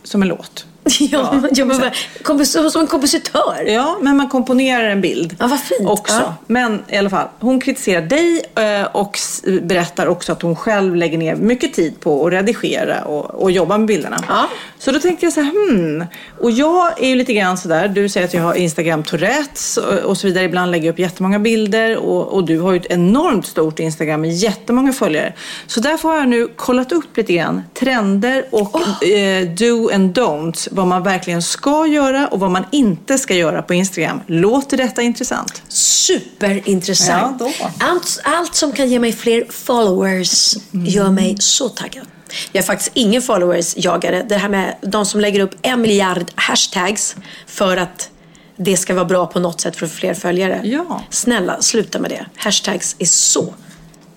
Som en låt. [laughs] ja, ja, men, kompos- som en kompositör. Ja, men man komponerar en bild Ja, vad fint. också. Ja. Men i alla fall, hon kritiserar dig eh, och berättar också att hon själv lägger ner mycket tid på att redigera och, och jobba med bilderna. Ja. Så då tänkte jag så här, hmm. Och jag är ju lite grann sådär, du säger att jag har Instagram Tourettes och, så vidare. Ibland lägger jag upp jättemånga bilder och, och du har ju ett enormt stort Instagram med jättemånga följare. Så därför har jag nu kollat upp lite grann trender och eh, do and don'ts. Vad man verkligen ska göra och vad man inte ska göra på Instagram. Låter detta intressant? Superintressant. Ja, allt, allt som kan ge mig fler followers gör mig så taggad. Jag är faktiskt ingen followers-jagare. Det här med de som lägger upp en miljard hashtags för att det ska vara bra på något sätt för att få fler följare. Ja. Snälla, sluta med det. Hashtags är så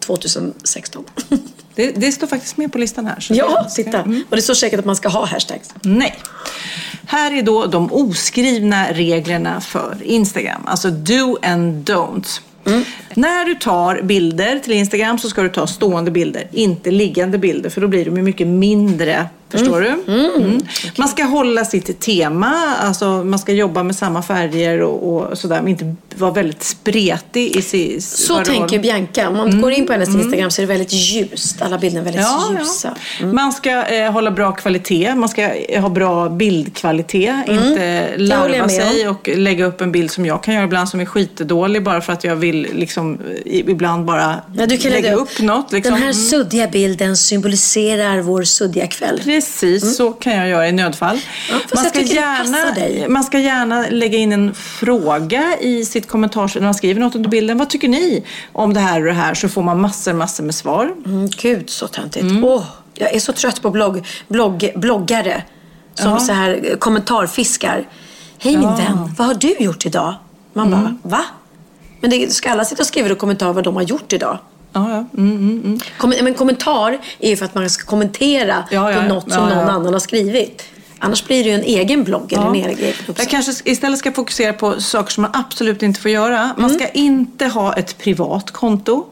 2016. [laughs] Det, det står faktiskt med på listan här. så ja, titta. Mm. Och det står säkert att man ska ha hashtags. Nej. Här är då de oskrivna reglerna för Instagram. Alltså do and don'ts. När du tar bilder till Instagram så ska du ta stående bilder, inte liggande bilder för då blir de mycket mindre. Förstår du? Mm. Man ska hålla sitt tema, alltså man ska jobba med samma färger och, och sådär, men inte vara väldigt spretig i sin... Så det tänker. Bianca. Om man går in på hennes Instagram så är det väldigt ljust. Alla bilder är väldigt Ja, ljusa. ja. Man ska eh, hålla bra kvalitet, man ska eh, ha bra bildkvalitet, inte Mm. larva sig och lägga upp en bild som jag kan göra ibland som är skitdålig bara för att jag vill liksom i- ibland bara Ja, du kan lägga upp något. Liksom. Den här Mm. suddiga bilden symboliserar vår suddiga kväll. Precis, så kan jag göra i nödfall. Ja, det passar dig. man ska gärna lägga in en fråga i sitt kommentarsfält när man skriver något under bilden. Vad tycker ni om det här och det här? Så får man massor, massor med svar. Mm, gud, så töntigt. Åh, jag är så trött på blogg, blogg, bloggare som Ja. så här eh, kommentarfiskar. Hej min Ja. vän, vad har du gjort idag? Man bara, va? Men det, ska alla sitta och skriva i kommentar vad de har gjort idag? Ja, ja. Mm, mm, mm. Kom, men kommentar är ju för att man ska kommentera Ja, ja, på något som någon annan har skrivit. Annars blir det ju en egen blogg eller en egen. Jag kanske istället ska fokusera på saker som man absolut inte får göra. Man Mm. ska inte ha ett privat konto.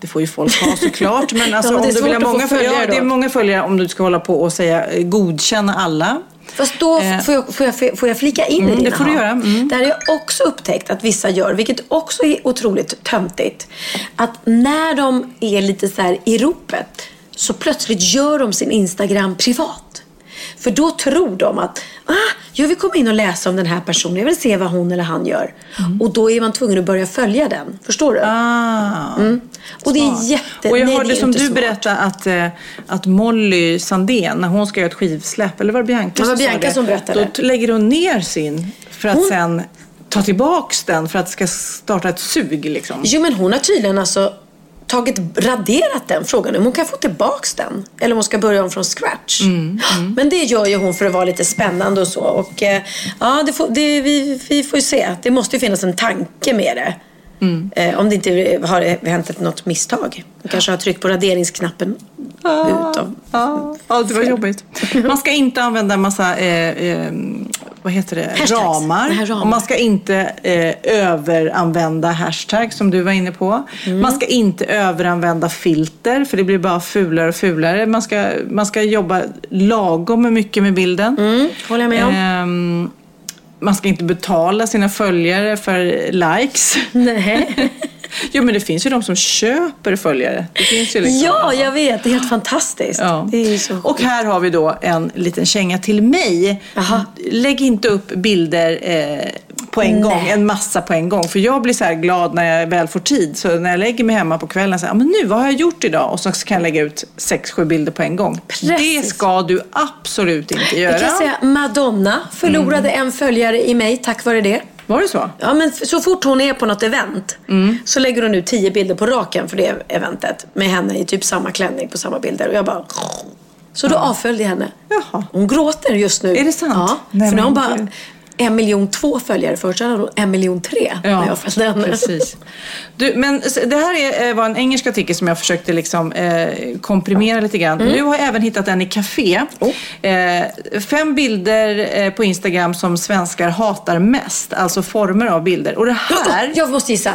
Det får ju folk ha såklart. [laughs] Men alltså, Ja, men det är om du vill ha många följare ja, det är många följare om du ska hålla på och säga eh, godkänna alla. Fast då Eh. får, jag, får, jag, får jag flika in Mm, i det dina får du göra. Mm. Det här har jag också upptäckt att vissa gör, vilket också är otroligt töntigt. Att när de är lite så här i ropet så plötsligt gör de sin Instagram privat. För då tror de att ah, jag vill komma in och läsa om den här personen. Jag vill se vad hon eller han gör. Och då är man tvungen att börja följa den. Förstår du? Mm. Ah. Mm. Och det är jätte... Och jag nej, det hörde är som du svårt. berättade att, eh, att Molly Sandén, när hon ska göra ett skivsläpp, eller var det Bianca Det var som Bianca det? som berättade. Då lägger hon ner sin för att Hon- sen ta tillbaks den för att det ska starta ett sug. Liksom. Jo, men hon har tydligen alltså tagit, raderat den frågan om hon kan få tillbaks den. Eller om hon ska börja om från scratch. Mm, [gasps] Men det gör ju hon för att vara lite spännande och så. Och eh, ja, det får, det, vi, vi får ju se. Det måste ju finnas en tanke med det. Mm. Eh, om det inte har hänt något misstag. Hon kanske har tryckt på raderingsknappen utav Ja, ja, det var jobbigt. Man ska inte använda en massa eh, eh, vad heter det, Hashtags. ramar. Ramar. Och man ska inte eh, överanvända hashtag som du var inne på. Mm. Man ska inte överanvända filter för det blir bara fulare och fulare. Man ska, man ska jobba lagom med mycket med bilden. Mm, håller jag med om. Ehm, man ska inte betala sina följare för likes. Nej. [laughs] jo men det finns ju de som köper följare. Det finns ju liksom, Ja, jag vet. Det är helt fantastiskt. Ja. Det är ju så Och här har vi då en liten känga till mig. Jaha. Lägg inte upp bilder eh, på en Nej. gång, en massa på en gång. För jag blir så här glad när jag väl får tid. Så när jag lägger mig hemma på kvällen så här, "Ah, men nu, vad har jag gjort idag? Och så kan jag lägga ut sex, sju bilder på en gång. Precis. Det ska du absolut inte göra. Jag kan säga Madonna förlorade en följare i mig tack vare det. Var det så? Ja, men så fort hon är på något event så lägger hon ut tio bilder på raken för det eventet. Med henne i typ samma klänning på samma bilder. Och jag bara... Så då avföljde jag henne. Jaha. Hon gråter just nu. Är det sant? Ja, Nej, för nu har hon bara. En miljon två följare. Först hade hon en miljon tre när jag följde henne. precis. Du, men det här är, eh, var en engelsk artikel som jag försökte liksom, eh, komprimera lite grann. Mm. Nu har även hittat en i café. Oh. Eh, fem bilder eh, på Instagram som svenskar hatar mest. Alltså former av bilder. Och det här... Jag måste gissa.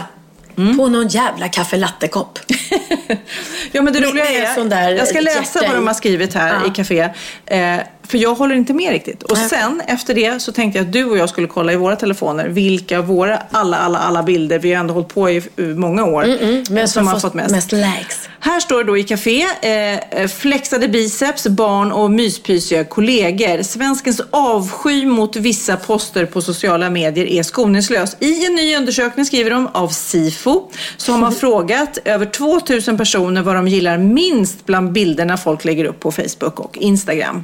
På någon jävla kaffe latte-kopp. [laughs] Ja, men det roliga är, sån där jag ska läsa vad de har skrivit här Ja. i café. Eh, för jag håller inte med riktigt. Och Nej. sen efter det så tänkte jag att du och jag skulle kolla i våra telefoner vilka våra alla, alla, alla bilder, vi har ändå hållit på i eh, många år, Men som har fått mest. mest likes. Här står det då i café, eh, flexade biceps, barn och myspysiga kollegor. Svenskens avsky mot vissa poster på sociala medier är skoningslös. I en ny undersökning, skriver de, av SIFO, så har man [laughs] frågat över 2000 personer vad de gillar minst bland bilderna folk lägger upp på Facebook och Instagram.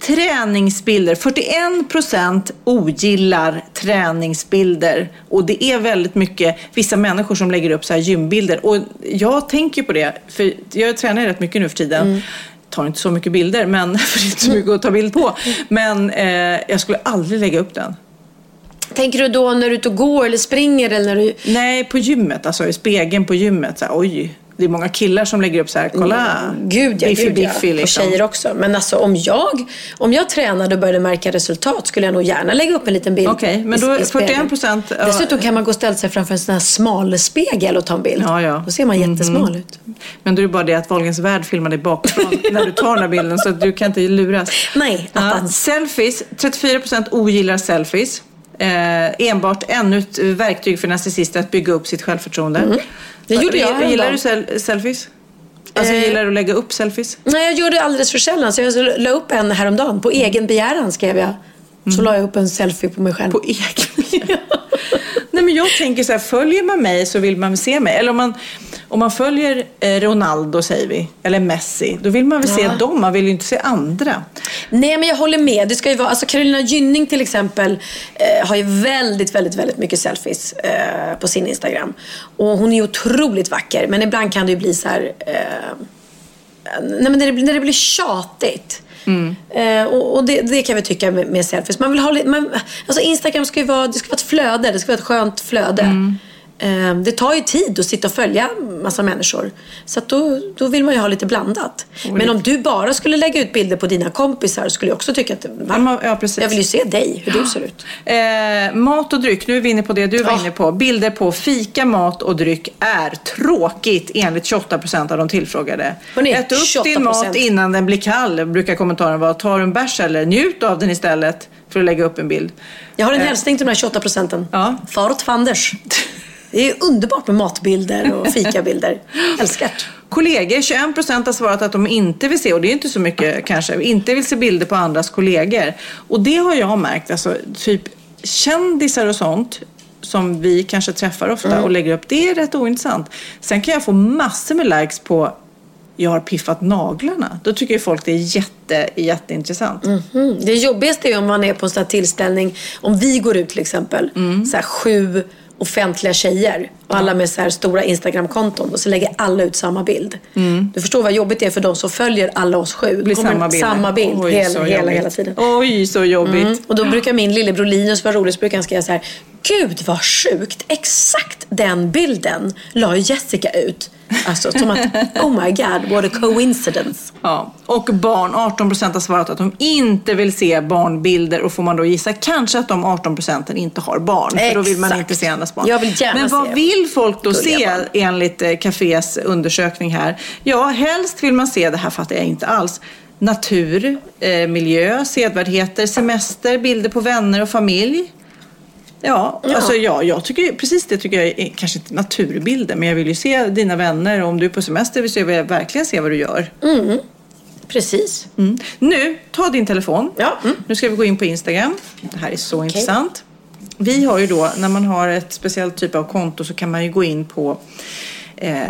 Träningsbilder. 41 procent ogillar träningsbilder. Och det är väldigt mycket vissa människor som lägger upp så här gymbilder. Och jag tänker på det, för jag tränar rätt mycket nu för tiden. Tar inte så mycket bilder, men, [laughs] för det är inte så mycket att ta bild på. Men eh, jag skulle aldrig lägga upp den. Tänker du då när du är ute och går eller springer eller när du... Nej, på gymmet, alltså i spegeln på gymmet. Så här, oj, det är många killar som lägger upp så här, kolla. Gud ja, biffy, gud ja. liksom. Och tjejer också. Men alltså om jag, om jag tränade och började märka resultat skulle jag nog gärna lägga upp en liten bild. Okej, men i- då i spegeln. 41%, ja. Dessutom kan man gå och ställa sig framför en sån här smal spegel och ta en bild. Ja, ja. Då ser man jättesmal ut. Men då är det bara det att Wahlgrens värld filmar dig bakifrån [laughs] när du tar den här bilden så du kan inte luras. Nej, Ja, selfies. 34% ogillar selfies. Eh, enbart ännu ett verktyg för narcissister att bygga upp sitt självförtroende. Mm. Det gjorde jag Gillar, gillar du häromdagen. sel- selfies? Alltså Eh. gillar du att lägga upp selfies? Nej, jag gjorde det alldeles för sällan. Så jag la upp en häromdagen. På egen begäran skrev jag. Så la jag upp en selfie på mig själv. På egen Nej [laughs] men jag tänker så här, följer man mig så vill man se mig. Eller om man, om man följer eh, Ronaldo säger vi, eller Messi, då vill man väl se Ja. dem, man vill ju inte se andra. Nej, men jag håller med. Det ska ju vara, alltså Carolina Gynning till exempel eh, har ju väldigt, väldigt, väldigt mycket selfies eh, på sin Instagram. Och hon är ju otroligt vacker, men ibland kan det ju bli så här... Eh, nej, men när, det, när det blir tjatigt. Mm. Eh, och och det, det kan vi tycka med, med selfies. Man vill ha, man, alltså Instagram ska ju vara, det ska vara ett flöde, det ska vara ett skönt flöde. Mm det tar ju tid att sitta och följa massa människor. Så då, då vill man ju ha lite blandat. Men om du bara skulle lägga ut bilder på dina kompisar skulle jag också tycka att... Va? Ja, precis. Jag vill ju se dig, hur du ser ut. [gasps] Eh, mat och dryck, nu är vi inne på det du var Ja. inne på. Bilder på fika, mat och dryck är tråkigt enligt 28% av de tillfrågade. Hörrni, Ät upp din 28%. mat innan den blir kall, brukar kommentaren vara. Tar du en bärs eller njut av den istället för att lägga upp en bild. Jag har en Eh. hälsning till de här 28 procenten. Ja. Faråt fanders. [laughs] Det är underbart med matbilder och [laughs] fikabilder. Älskar det. Kollegor, 21% har svarat att de inte vill se, och det är inte så mycket kanske, inte vill se bilder på andras kollegor. Och det har jag märkt, alltså typ kändisar och sånt som vi kanske träffar ofta Mm. och lägger upp, det är rätt ointressant. Sen kan jag få massor med likes på jag har piffat naglarna. Då tycker ju folk det är jätte, jätteintressant. Mm. Det jobbigaste är om man är på en sån här tillställning, om vi går ut till exempel, Mm. så här sju offentliga tjejer och alla med så här stora Instagramkonton och så lägger alla ut samma bild. Du förstår vad jobbigt det är för de som följer alla oss sju. Det Mm. blir samma bild. samma bild Oj, hela, hela, hela tiden. Oj, så jobbigt. Mm. Och då brukar min lillebror Linus vara rolig så brukar han skriva så här gud vad sjukt. Exakt den bilden la Jessica ut. Alltså som att, oh my god, what a coincidence. Ja. Och barn, 18 procent har svarat att de inte vill se barnbilder och får man då gissa kanske att de 18 procenten inte har barn. För då vill man Exakt. inte se andras barn. Jag vill gärna Men vad se vill folk då gulliga se enligt eh, Cafés undersökning här? Ja, helst vill man se, det här fattar jag inte alls, natur, eh, miljö, sedvärdigheter, semester, bilder på vänner och familj. Ja, Ja. alltså ja, jag tycker precis det tycker jag är kanske inte naturbilder, men jag vill ju se dina vänner. Om du är på semester vill jag verkligen se vad du gör. Precis. Mm. Nu, ta din telefon. Ja. Mm. Nu ska vi gå in på Instagram. Det här är så intressant. Vi har ju då, när man har ett speciellt typ av konto så kan man ju gå in på eh,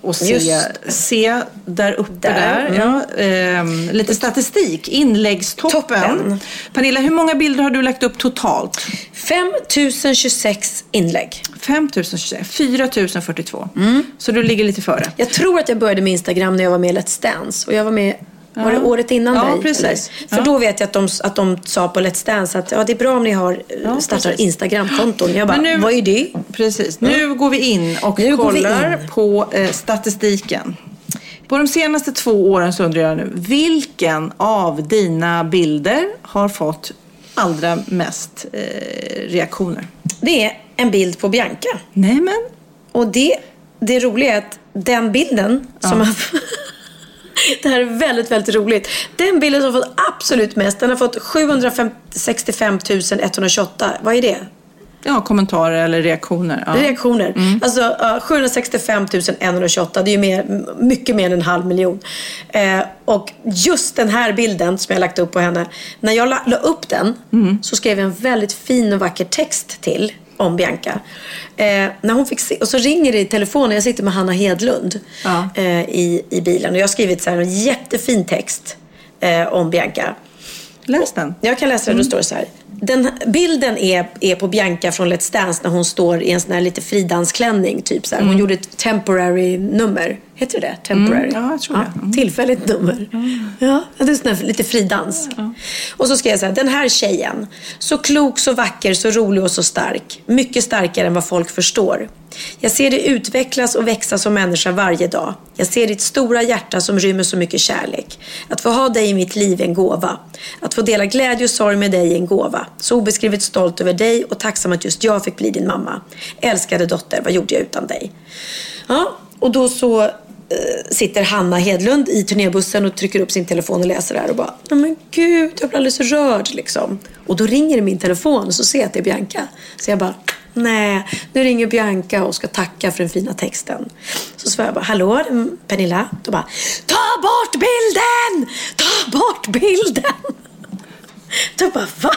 och se, se där uppe där. Där. Ja, ehm, lite statistik. Inläggstoppen. Toppen. Pernilla, hur många bilder har du lagt upp totalt? 5026 inlägg. 5026, 4042. Mm. Så du ligger lite före. Jag tror att jag började med Instagram när jag var med i Let's Dance. Och jag var med, var det Ja. året innan Ja, dig? precis. eller? För Ja. då vet jag att de, att de sa på Let's Dance att ja, det är bra om ni har, Ja, startar. Instagram-konton. Jag bara, nu- vad är det? Precis. Nu går vi in och Nu kollar in. på eh, statistiken. På de senaste två åren så undrar jag nu, vilken av dina bilder har fått allra mest eh, reaktioner? Det är en bild på Bianca. Nej men. Och det, det roliga är att den bilden som har... [laughs] [laughs] det här är väldigt, väldigt roligt. Den bilden som fått absolut mest, den har fått 765 128. Vad är det? Ja, kommentarer eller reaktioner. Ja. Reaktioner. Mm. Alltså uh, 765 128, det är ju mer, mycket mer än en halv miljon. Eh, och just den här bilden som jag lagt upp på henne. När jag la, la upp den Mm. så skrev jag en väldigt fin och vacker text till om Bianca. Eh, när hon fick se, och så ringer det i telefonen, jag sitter med Hanna Hedlund Ja. eh, i, i bilen. Och jag har skrivit så här, en jättefin text eh, om Bianca. Läs den. Jag kan läsa det, då står det så här. Den bilden är, är på Bianca från Let's Dance när hon står i en sån här lite fridansklänning. Typ så här. Hon gjorde ett temporary nummer. Heter det? Temporary? Mm, ja, jag tror det. Mm. Tillfälligt nummer. Ja, det är sån lite fridans. Och så skrev jag här. Den här tjejen. Så klok, så vacker, så rolig och så stark. Mycket starkare än vad folk förstår. Jag ser dig utvecklas och växa som människa varje dag. Jag ser ditt stora hjärta som rymmer så mycket kärlek. Att få ha dig i mitt liv är en gåva. Att få dela glädje och sorg med dig är en gåva. Så obeskrivligt stolt över dig och tacksam att just jag fick bli din mamma. Älskade dotter, vad gjorde jag utan dig? Ja, och då så Eh, sitter Hanna Hedlund i turnébussen och trycker upp sin telefon och läser det här och bara Nej men gud, jag blir alldeles rörd liksom. Och då ringer det min telefon och så ser jag att det är Bianca. Så jag bara Nej, nu ringer Bianca och ska tacka för den fina texten. Så svarar jag bara, hallå Pernilla? Då bara, ta bort bilden! Ta bort bilden! Då bara, va?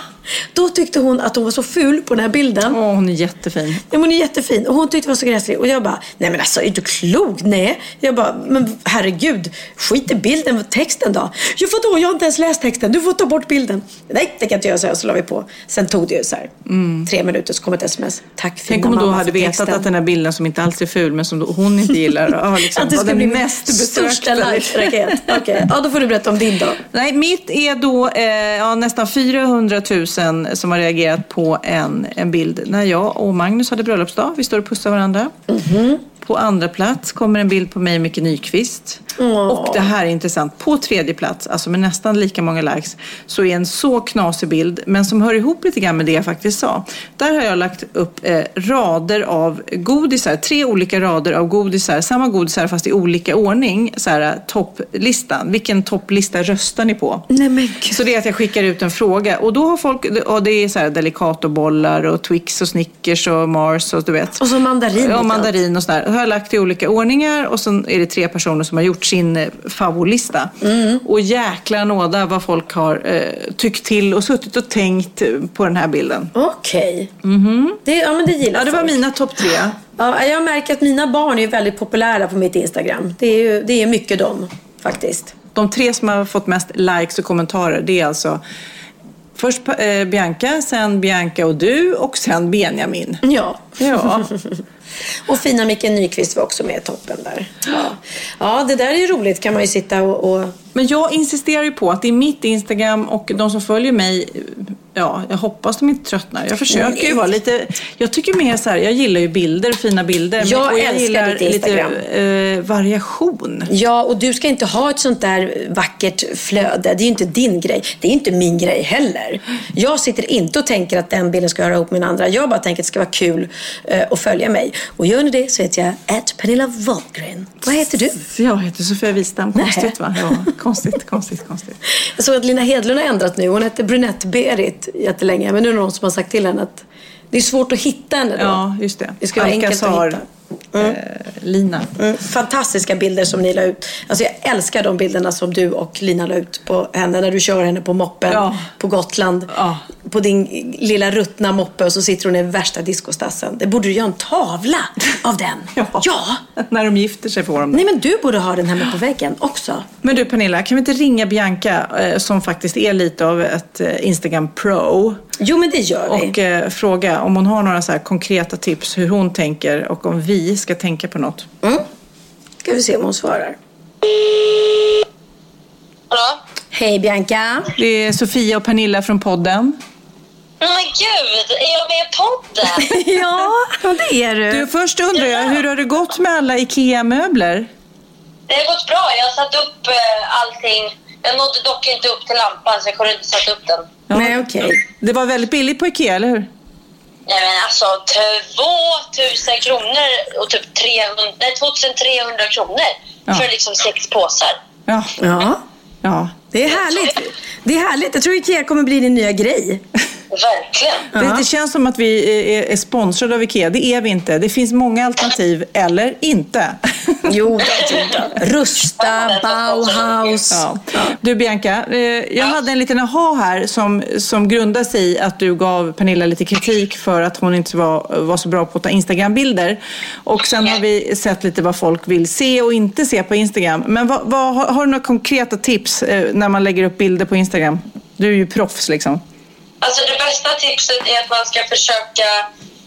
Då tyckte hon att hon var så ful på den här bilden. Åh, hon är jättefin. Ja, hon är jättefin. Och hon tyckte det var så gräslig. Och jag bara, nej men alltså är du klok? Nej. Jag bara, men herregud. Skit i bilden, texten då? Jo vadå, jag har inte ens läst texten. Du får ta bort bilden. Nej, det kan jag inte göra. Så, här. så la vi på. Sen tog det ju så här, tre minuter så kom ett sms. Tack fina Tänk om hon då mamma hade vetat texten. att den här bilden som inte alls är ful men som hon inte gillar ja, [laughs] liksom, Att det ska bli min största besökta. like-raket. Okej, ja då får du berätta om din då. Nej, mitt är då eh, ja, nästan 400 000 som har reagerat på en, en bild när jag och Magnus hade bröllopsdag. Vi står och pussar varandra. Mhm. På andra plats kommer en bild på mig och Micke Nyqvist. Och det här är intressant. På tredje plats, alltså med nästan lika många likes, så är en så knasig bild, men som hör ihop lite grann med det jag faktiskt sa. Där har jag lagt upp eh, rader av godisar, tre olika rader av godisar, samma godisar fast i olika ordning. Så här, topplistan. Vilken topplista röstar ni på? Nej men gud. Så det är att jag skickar ut en fråga och då har folk, och det är så här Delicatobollar och Twix och Snickers och Mars och du vet. Och så mandarin. Vet jag. mandarin och sådär. Har jag lagt i olika ordningar och sen är det tre personer som har gjort sin eh, favoritlista. Mm. Och jäkla nåda vad folk har eh, tyckt till och suttit och tänkt eh, på den här bilden. Okej. Det, ja men det gillar. Ja, det var folk. mina topp tre. Ja, jag märker att mina barn är väldigt populära på mitt Instagram. Det är, ju, det är mycket dem, faktiskt. De tre som har fått mest likes och kommentarer det är alltså först eh, Bianca, sen Bianca och du och sen Benjamin. Ja. Ja. [laughs] Och fina Micke Nyqvist var också med i toppen där. Ja. ja, det där är ju roligt kan man ju sitta och... och... Men jag insisterar ju på att det är mitt Instagram och de som följer mig Ja, jag hoppas de inte tröttnar. Jag försöker Nej. ju vara lite... Jag tycker mer så här, jag gillar ju bilder, fina bilder. Jag och älskar gillar ditt Instagram. lite eh, variation. Ja, och du ska inte ha ett sånt där vackert flöde. Det är ju inte din grej. Det är inte min grej heller. Jag sitter inte och tänker att den bilden ska höra ihop med den andra. Jag bara tänker att det ska vara kul eh, att följa mig. Och gör ni det så heter jag att Pernilla Wahlgren. Vad heter du? Jag heter Sofia Wistam. Konstigt va? Ja, konstigt, konstigt, konstigt. [laughs] Jag såg att Lina Hedlund har ändrat nu. Hon hette Jättelänge. Men nu är det någon som har sagt till henne att det är svårt att hitta henne då. Ja, just det. Det ska vara enkelt att hitta. Eh, Lina. Mm, fantastiska bilder som ni la ut. Alltså jag älskar de bilderna som du och Lina la ut på henne. När du kör henne på moppen Ja. på Gotland. Ja. På din lilla ruttna moppe och så sitter hon i värsta diskostassen. Det borde du göra en tavla av den. [laughs] ja. När de gifter sig får de det. Nej men du borde ha den hemma på väggen också. Men du Pernilla, kan vi inte ringa Bianca eh, som faktiskt är lite av ett eh, Instagram pro Jo men det gör vi. och eh, fråga om hon har några så här konkreta tips hur hon tänker och om vi ska tänka på något. Mm. Ska vi se om hon svarar. Hallå? Hej Bianca. Det är Sofia och Pernilla från podden. Men gud, är jag med i podden? [laughs] ja, det är du. Du, först undrar jag, hur har det gått med alla IKEA-möbler? Det har gått bra. Jag har satt upp eh, allting. Jag nådde dock inte upp till lampan så jag kunde inte sätta upp den. Nej okej. Det var väldigt billigt på IKEA, eller hur? Nej men alltså 2000 kronor och typ 300, nej, 2300 kronor Ja. för liksom sex påsar. Ja. Ja. ja. Det är härligt. Det är härligt. Jag tror Ikea kommer bli din nya grej. Verkligen. Det, det känns som att vi är, är sponsrade av IKEA. Det är vi inte. Det finns många alternativ, eller inte. Jo, Rusta, Bauhaus. Ja. Du Bianca, eh, jag hade en liten aha här som, som grundar sig i att du gav Pernilla lite kritik för att hon inte var, var så bra på att ta Instagram-bilder. Och sen har vi sett lite vad folk vill se och inte se på Instagram. Men vad, vad, har, har du några konkreta tips eh, när man lägger upp bilder på Instagram? Du är ju proffs liksom. Alltså det bästa tipset är att man ska försöka,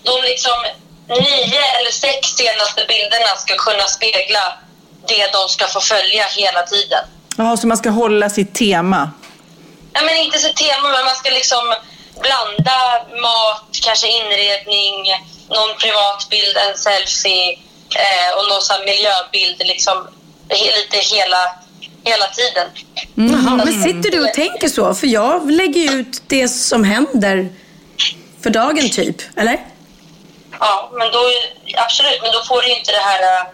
de liksom nio eller sex senaste bilderna ska kunna spegla det de ska få följa hela tiden. Jaha, så man ska hålla sitt tema. Ja, men inte så tema, men man ska liksom blanda mat, kanske inredning, någon privat bild, en selfie eh, och någon sån miljöbild liksom lite hela, hela tiden. Jaha, men sitter du och tänker så? För jag lägger ut det som händer för dagen typ, eller? Ja, men då, absolut, men då får du inte det här eh,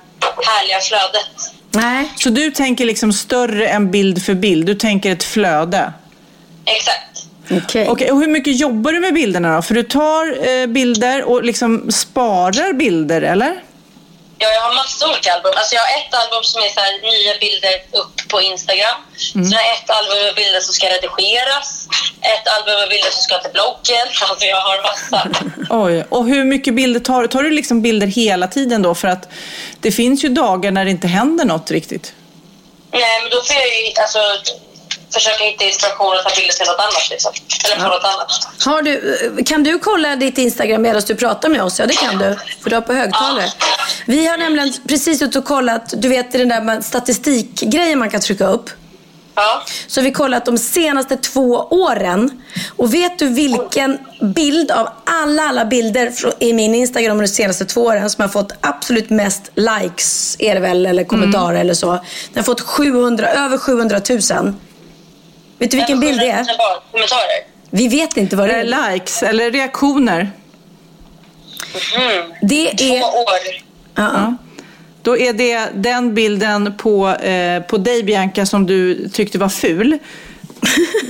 härliga flödet. Nej. Så du tänker liksom större än bild för bild? Du tänker ett flöde? Exakt. Okej. Okej, och hur mycket jobbar du med bilderna då? För du tar eh, bilder och liksom sparar bilder, eller? Ja, jag har massor olika album. Alltså jag har ett album som är så här, nya bilder upp på Instagram. Sen har jag ett album med bilder som ska redigeras. Ett album med bilder som ska till bloggen. [laughs] Alltså jag har massa. [laughs] Oj, och hur mycket bilder tar du? Tar du liksom bilder hela tiden då? För att det finns ju dagar när det inte händer något riktigt. Nej, men då får jag ju alltså, försöka hitta inspiration och ta bilder till något annat. Liksom. Eller på något annat. Har du, kan du kolla ditt Instagram medan du pratar med oss? Ja, det kan du. För du har på högtalare. Vi har nämligen precis ut och kollat, du vet den där statistikgrejen man kan trycka upp. Ja. Så vi kollat de senaste två åren. Och vet du vilken bild av alla, alla bilder i min Instagram de senaste två åren som har fått absolut mest likes, är det väl, eller kommentarer eller så. Den har fått 700, över 700 000. Vet du vilken bild det är? Kommentarer. Vi vet inte vad det är. likes eller reaktioner. Mm. Det Två är... år. Ja. Då är det den bilden på, eh, på dig Bianca som du tyckte var ful.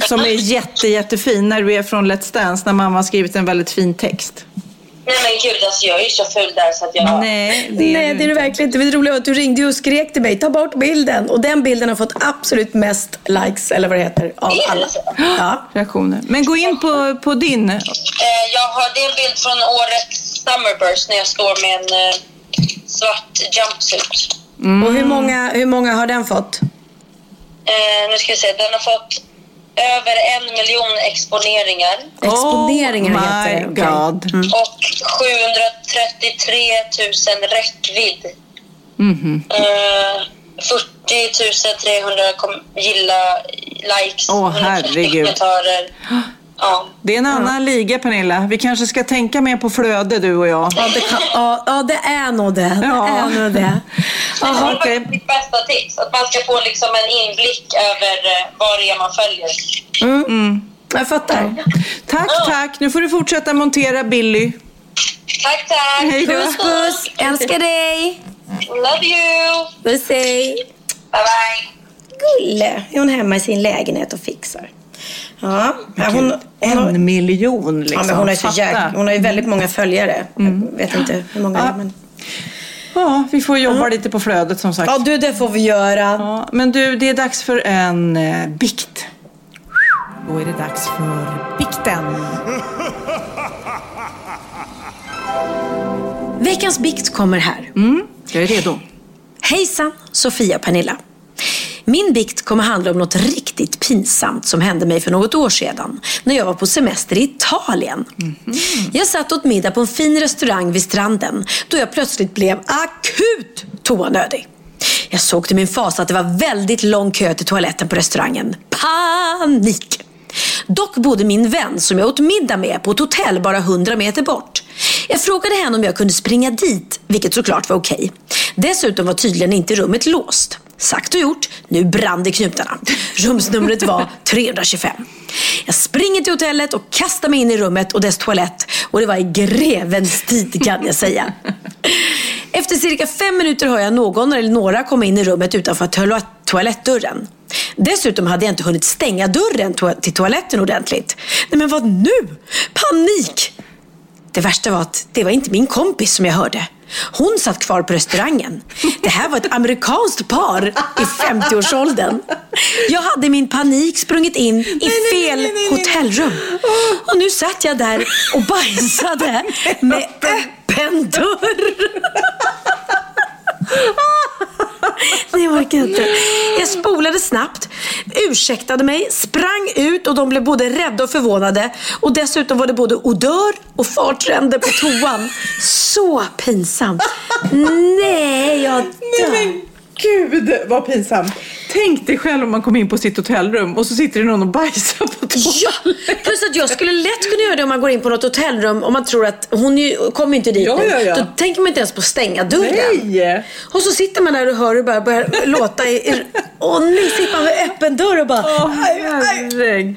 Som är [laughs] jätte, jättefin när du är från Let's Dance när mamma har skrivit en väldigt fin text. Nej men gud, alltså jag är ju så ful där så att jag... Nej, det är, Nej, det är du verkligen inte. Det roliga var att du ringde och skrek till mig, ta bort bilden. Och den bilden har fått absolut mest likes, eller vad det heter, av det alla. så? Ja. reaktioner. Men gå in på, på din. Eh, jag har, det är en bild från årets Summerburst när jag står med en eh, svart jumpsuit. Och hur många, hur många har den fått? Eh, nu ska vi se, den har fått över en miljon exponeringar Exponeringar oh heter det. God. och 733 000 räckvidd. Mhm. Eh, 40 300 kom, gilla, likes, Åh, 130 herregud. kommentarer. [gasps] Ja. Det är en annan liga Pernilla. Vi kanske ska tänka mer på flöde du och jag. Ja, det, kan, ja, ja, det är nog det. Det Ja. är nog det. [laughs] Det Jaha, är faktiskt mitt bästa tips. Att man ska få liksom en inblick över eh, vad det är man följer. Jag fattar. Tack, tack. Nu får du fortsätta montera Billy. Tack, tack. Hej då. Puss, puss. Älskar dig. Love you. Puss, hej. Bye, bye. Gulle. Är hon hemma i sin lägenhet och fixar? Ja, ja, hon, hon, En miljon liksom. ja, men hon, har ju så jäk, hon har ju väldigt många följare. Jag vet inte hur många det Ja. är. Men... Ja, vi får jobba lite på flödet som sagt. Ja, du, det får vi göra. Ja, men du, det är dags för en eh, bikt. Då är det dags för bikten. Veckans bikt kommer här. Jag är redo. Hejsan, Sofia och Pernilla. Min bikt kommer handla om något riktigt pinsamt som hände mig för något år sedan när jag var på semester i Italien. Jag satt åt middag på en fin restaurang vid stranden då jag plötsligt blev akut toanödig. Jag såg till min fasa att det var väldigt lång kö till toaletten på restaurangen. Panik! Dock bodde min vän som jag åt middag med på ett hotell bara 100 meter bort. Jag frågade henne om jag kunde springa dit, vilket såklart var okej. Dessutom var tydligen inte rummet låst. Sagt och gjort, nu brann det i knutarna. Rumsnumret var 325. Jag springer till hotellet och kastar mig in i rummet och dess toalett. Och det var i grevens tid kan jag säga. Efter cirka fem minuter hör jag någon eller några komma in i rummet utanför toalettdörren. Dessutom hade jag inte hunnit stänga dörren to- till toaletten ordentligt. Nej men vad nu? Panik! Det värsta var att det var inte min kompis som jag hörde. Hon satt kvar på restaurangen. Det här var ett amerikanskt par i 50-årsåldern. Jag hade min panik sprungit in i fel hotellrum. Och nu satt jag där och bajsade med öppen dörr. [laughs] [laughs] Nej, jag orkar inte. Jag spolade snabbt, ursäktade mig, sprang ut och de blev både rädda och förvånade. Och dessutom var det både odör och fartränder på toan. Så pinsamt. Nej, jag dör. Nej men gud vad pinsamt. Tänk dig själv om man kommer in på sitt hotellrum och så sitter det någon och bajsar på Ja, toaletten. plus att jag skulle lätt kunna göra det om man går in på något hotellrum och man tror att hon kommer inte dit Ja, nu. ja, ja. Då tänker man inte ens på att stänga dörren. Nej! Och så sitter man där och hör hur det bara börjar låta i... Åh nej, sitter man med öppen dörr och bara... Åh herregud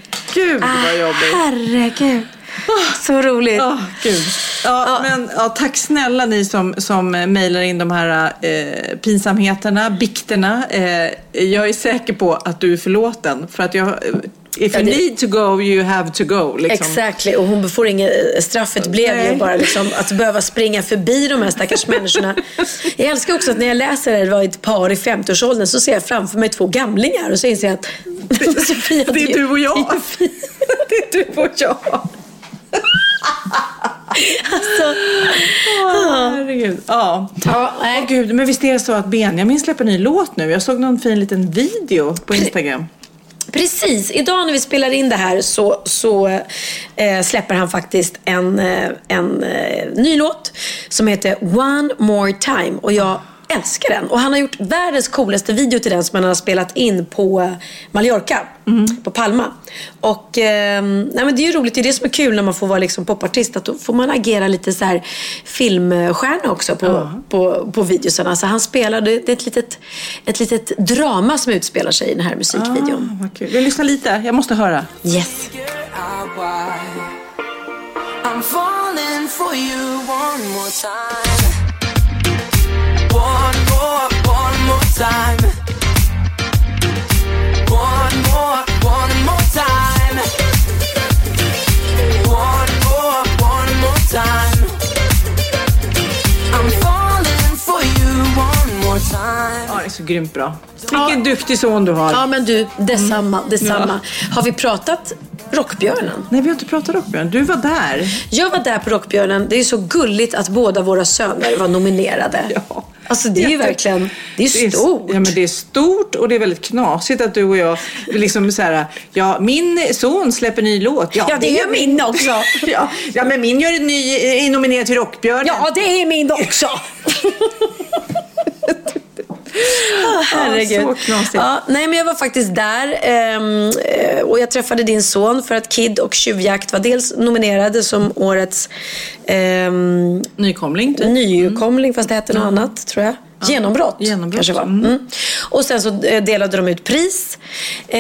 vad jobbigt. Herregud. [laughs] Så roligt. Ja, gud. Ja, Men, ja, tack snälla ni som, som eh, mejlar in de här eh, pinsamheterna, bikterna. Eh, jag är säker på att du är förlåten. För att jag, eh, if Ja, you det- need to go, you have to go. Liksom. Exactly, och hon får inget, straffet blev ju Nej. bara liksom att behöva springa förbi de här stackars människorna. Jag älskar också att när jag läser det, det var ett par i 50-årsåldern, så ser jag framför mig två gamlingar och så inser jag att [laughs] Sofia, Det är du och jag. [laughs] Det är du och jag. Alltså, herregud. Ja. ja, nej. Åh, gud, men visst är det så att Benjamin släpper ny låt nu? Jag såg någon fin liten video på Instagram. Precis, idag när vi spelar in det här så, så eh, släpper han faktiskt en, eh, en eh, ny låt som heter One More Time och jag älskar den. Och han har gjort världens coolaste video till den som han har spelat in på Mallorca, på Palma. Och eh, nej, men det är ju roligt, det är det som är kul när man får vara liksom popartist, att då får man agera lite så här filmstjärna också på, på, på videosarna. Så han spelar, det är ett litet, ett litet drama som utspelar sig i den här musikvideon. Ah, vad kul. Vi lyssnar lite, jag måste höra. Yes. I'm falling for you one more time. One more, one more time. One more, one more time. One more, one more time. Ja, det är så grymt bra. Vilken duktig son du har. Ja men du, detsamma, detsamma. Har vi pratat Rockbjörnen? Nej, vi har inte pratat Rockbjörn. Du var där. Jag var där på Rockbjörnen. Det är så gulligt att båda våra söner var nominerade. Ja. Alltså det är ju verkligen, det är Det är, stort. ja, men det är stort och det är väldigt knasigt att du och jag liksom så här, ja min son släpper ny låt. Ja, det gör min också. [laughs] ja, ja, men min gör en ny, är nominerad till Rockbjörnen. Ja, det är min också. [laughs] Ah, herregud. Ja, så knasigt. Ja, nej, men jag var faktiskt där ehm, eh, och jag träffade din son för att Kid och Tjuvjakt var dels nominerade som årets ehm, Nykomling typ. nykomling, fast det hette något annat tror jag. Genombrott, Genombrott, kanske var. mm. Mm. Och sen så eh, delade de ut pris. Eh,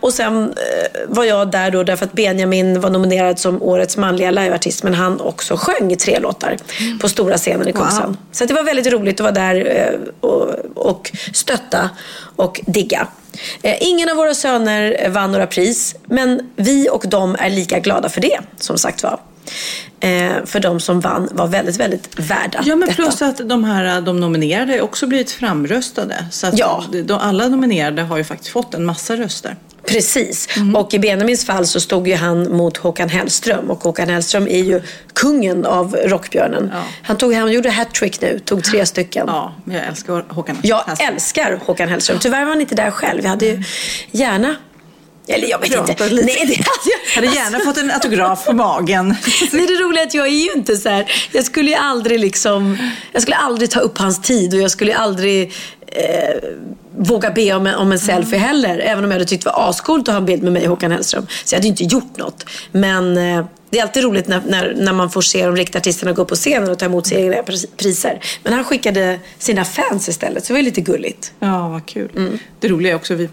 och sen eh, var jag där då därför att Benjamin var nominerad som årets manliga liveartist men han också sjöng tre låtar på stora scenen i Kungsan. Wow. Så det var väldigt roligt att vara där eh, och, och stötta och digga. Eh, ingen av våra söner eh, vann några pris men vi och de är lika glada för det som sagt var. Eh, för de som vann var väldigt, väldigt värda Ja, men detta. plus att de här de nominerade också blivit framröstade. Så att Ja. de, alla nominerade har ju faktiskt fått en massa röster. Precis. Och i Benjamins fall så stod ju han mot Håkan Hellström. Och Håkan Hellström är ju kungen av Rockbjörnen. Ja. Han, tog, han gjorde hattrick nu, tog tre stycken. Ja, men jag älskar Håkan Jag Hellström. älskar Håkan Hellström. Tyvärr var han inte där själv. Jag hade ju gärna... Eller jag vet Pratat inte. lite. Nej, det hade [laughs] jag Hade gärna fått en autograf på magen. [laughs] Nej, det roliga är att jag är ju inte så här. Jag skulle ju aldrig liksom. Jag skulle aldrig ta upp hans tid och jag skulle aldrig eh, våga be om en, om en selfie heller. Även om jag hade tyckt det var ascoolt att ha en bild med mig och Håkan Hellström. Så jag hade ju inte gjort något. Men eh, det är alltid roligt när, när, när man får se de riktiga artisterna gå upp på scenen och ta emot sina egna pris- priser. Men han skickade sina fans istället, så det var ju lite gulligt. Ja, vad kul. Det roliga är också vi...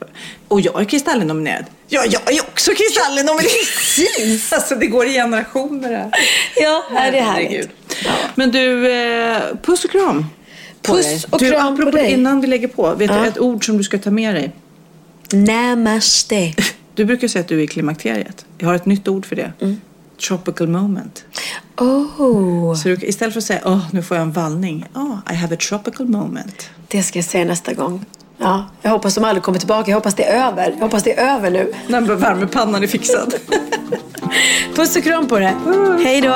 Och jag är Kristallen-nominerad. Ja, jag är också Kristallen-nominerad. Precis! [laughs] Alltså, det går i generationer här. Ja, det är härligt. Men du, eh, puss och kram. på Puss och du, kram på apropå dig. Innan vi lägger på, vet Ja. du ett ord som du ska ta med dig? Namaste. [laughs] Du brukar säga att du är i klimakteriet. Jag har ett nytt ord för det. Tropical moment. Oh, Så du, istället för att säga åh, nu får jag en vallning. Oh, I have a tropical moment. det ska jag säga nästa gång. Ja, jag hoppas de aldrig kommer tillbaka. Jag hoppas det är över. Jag hoppas det är över nu. När värmepannan är fixad. [laughs] Puss och kram på det. Hej då.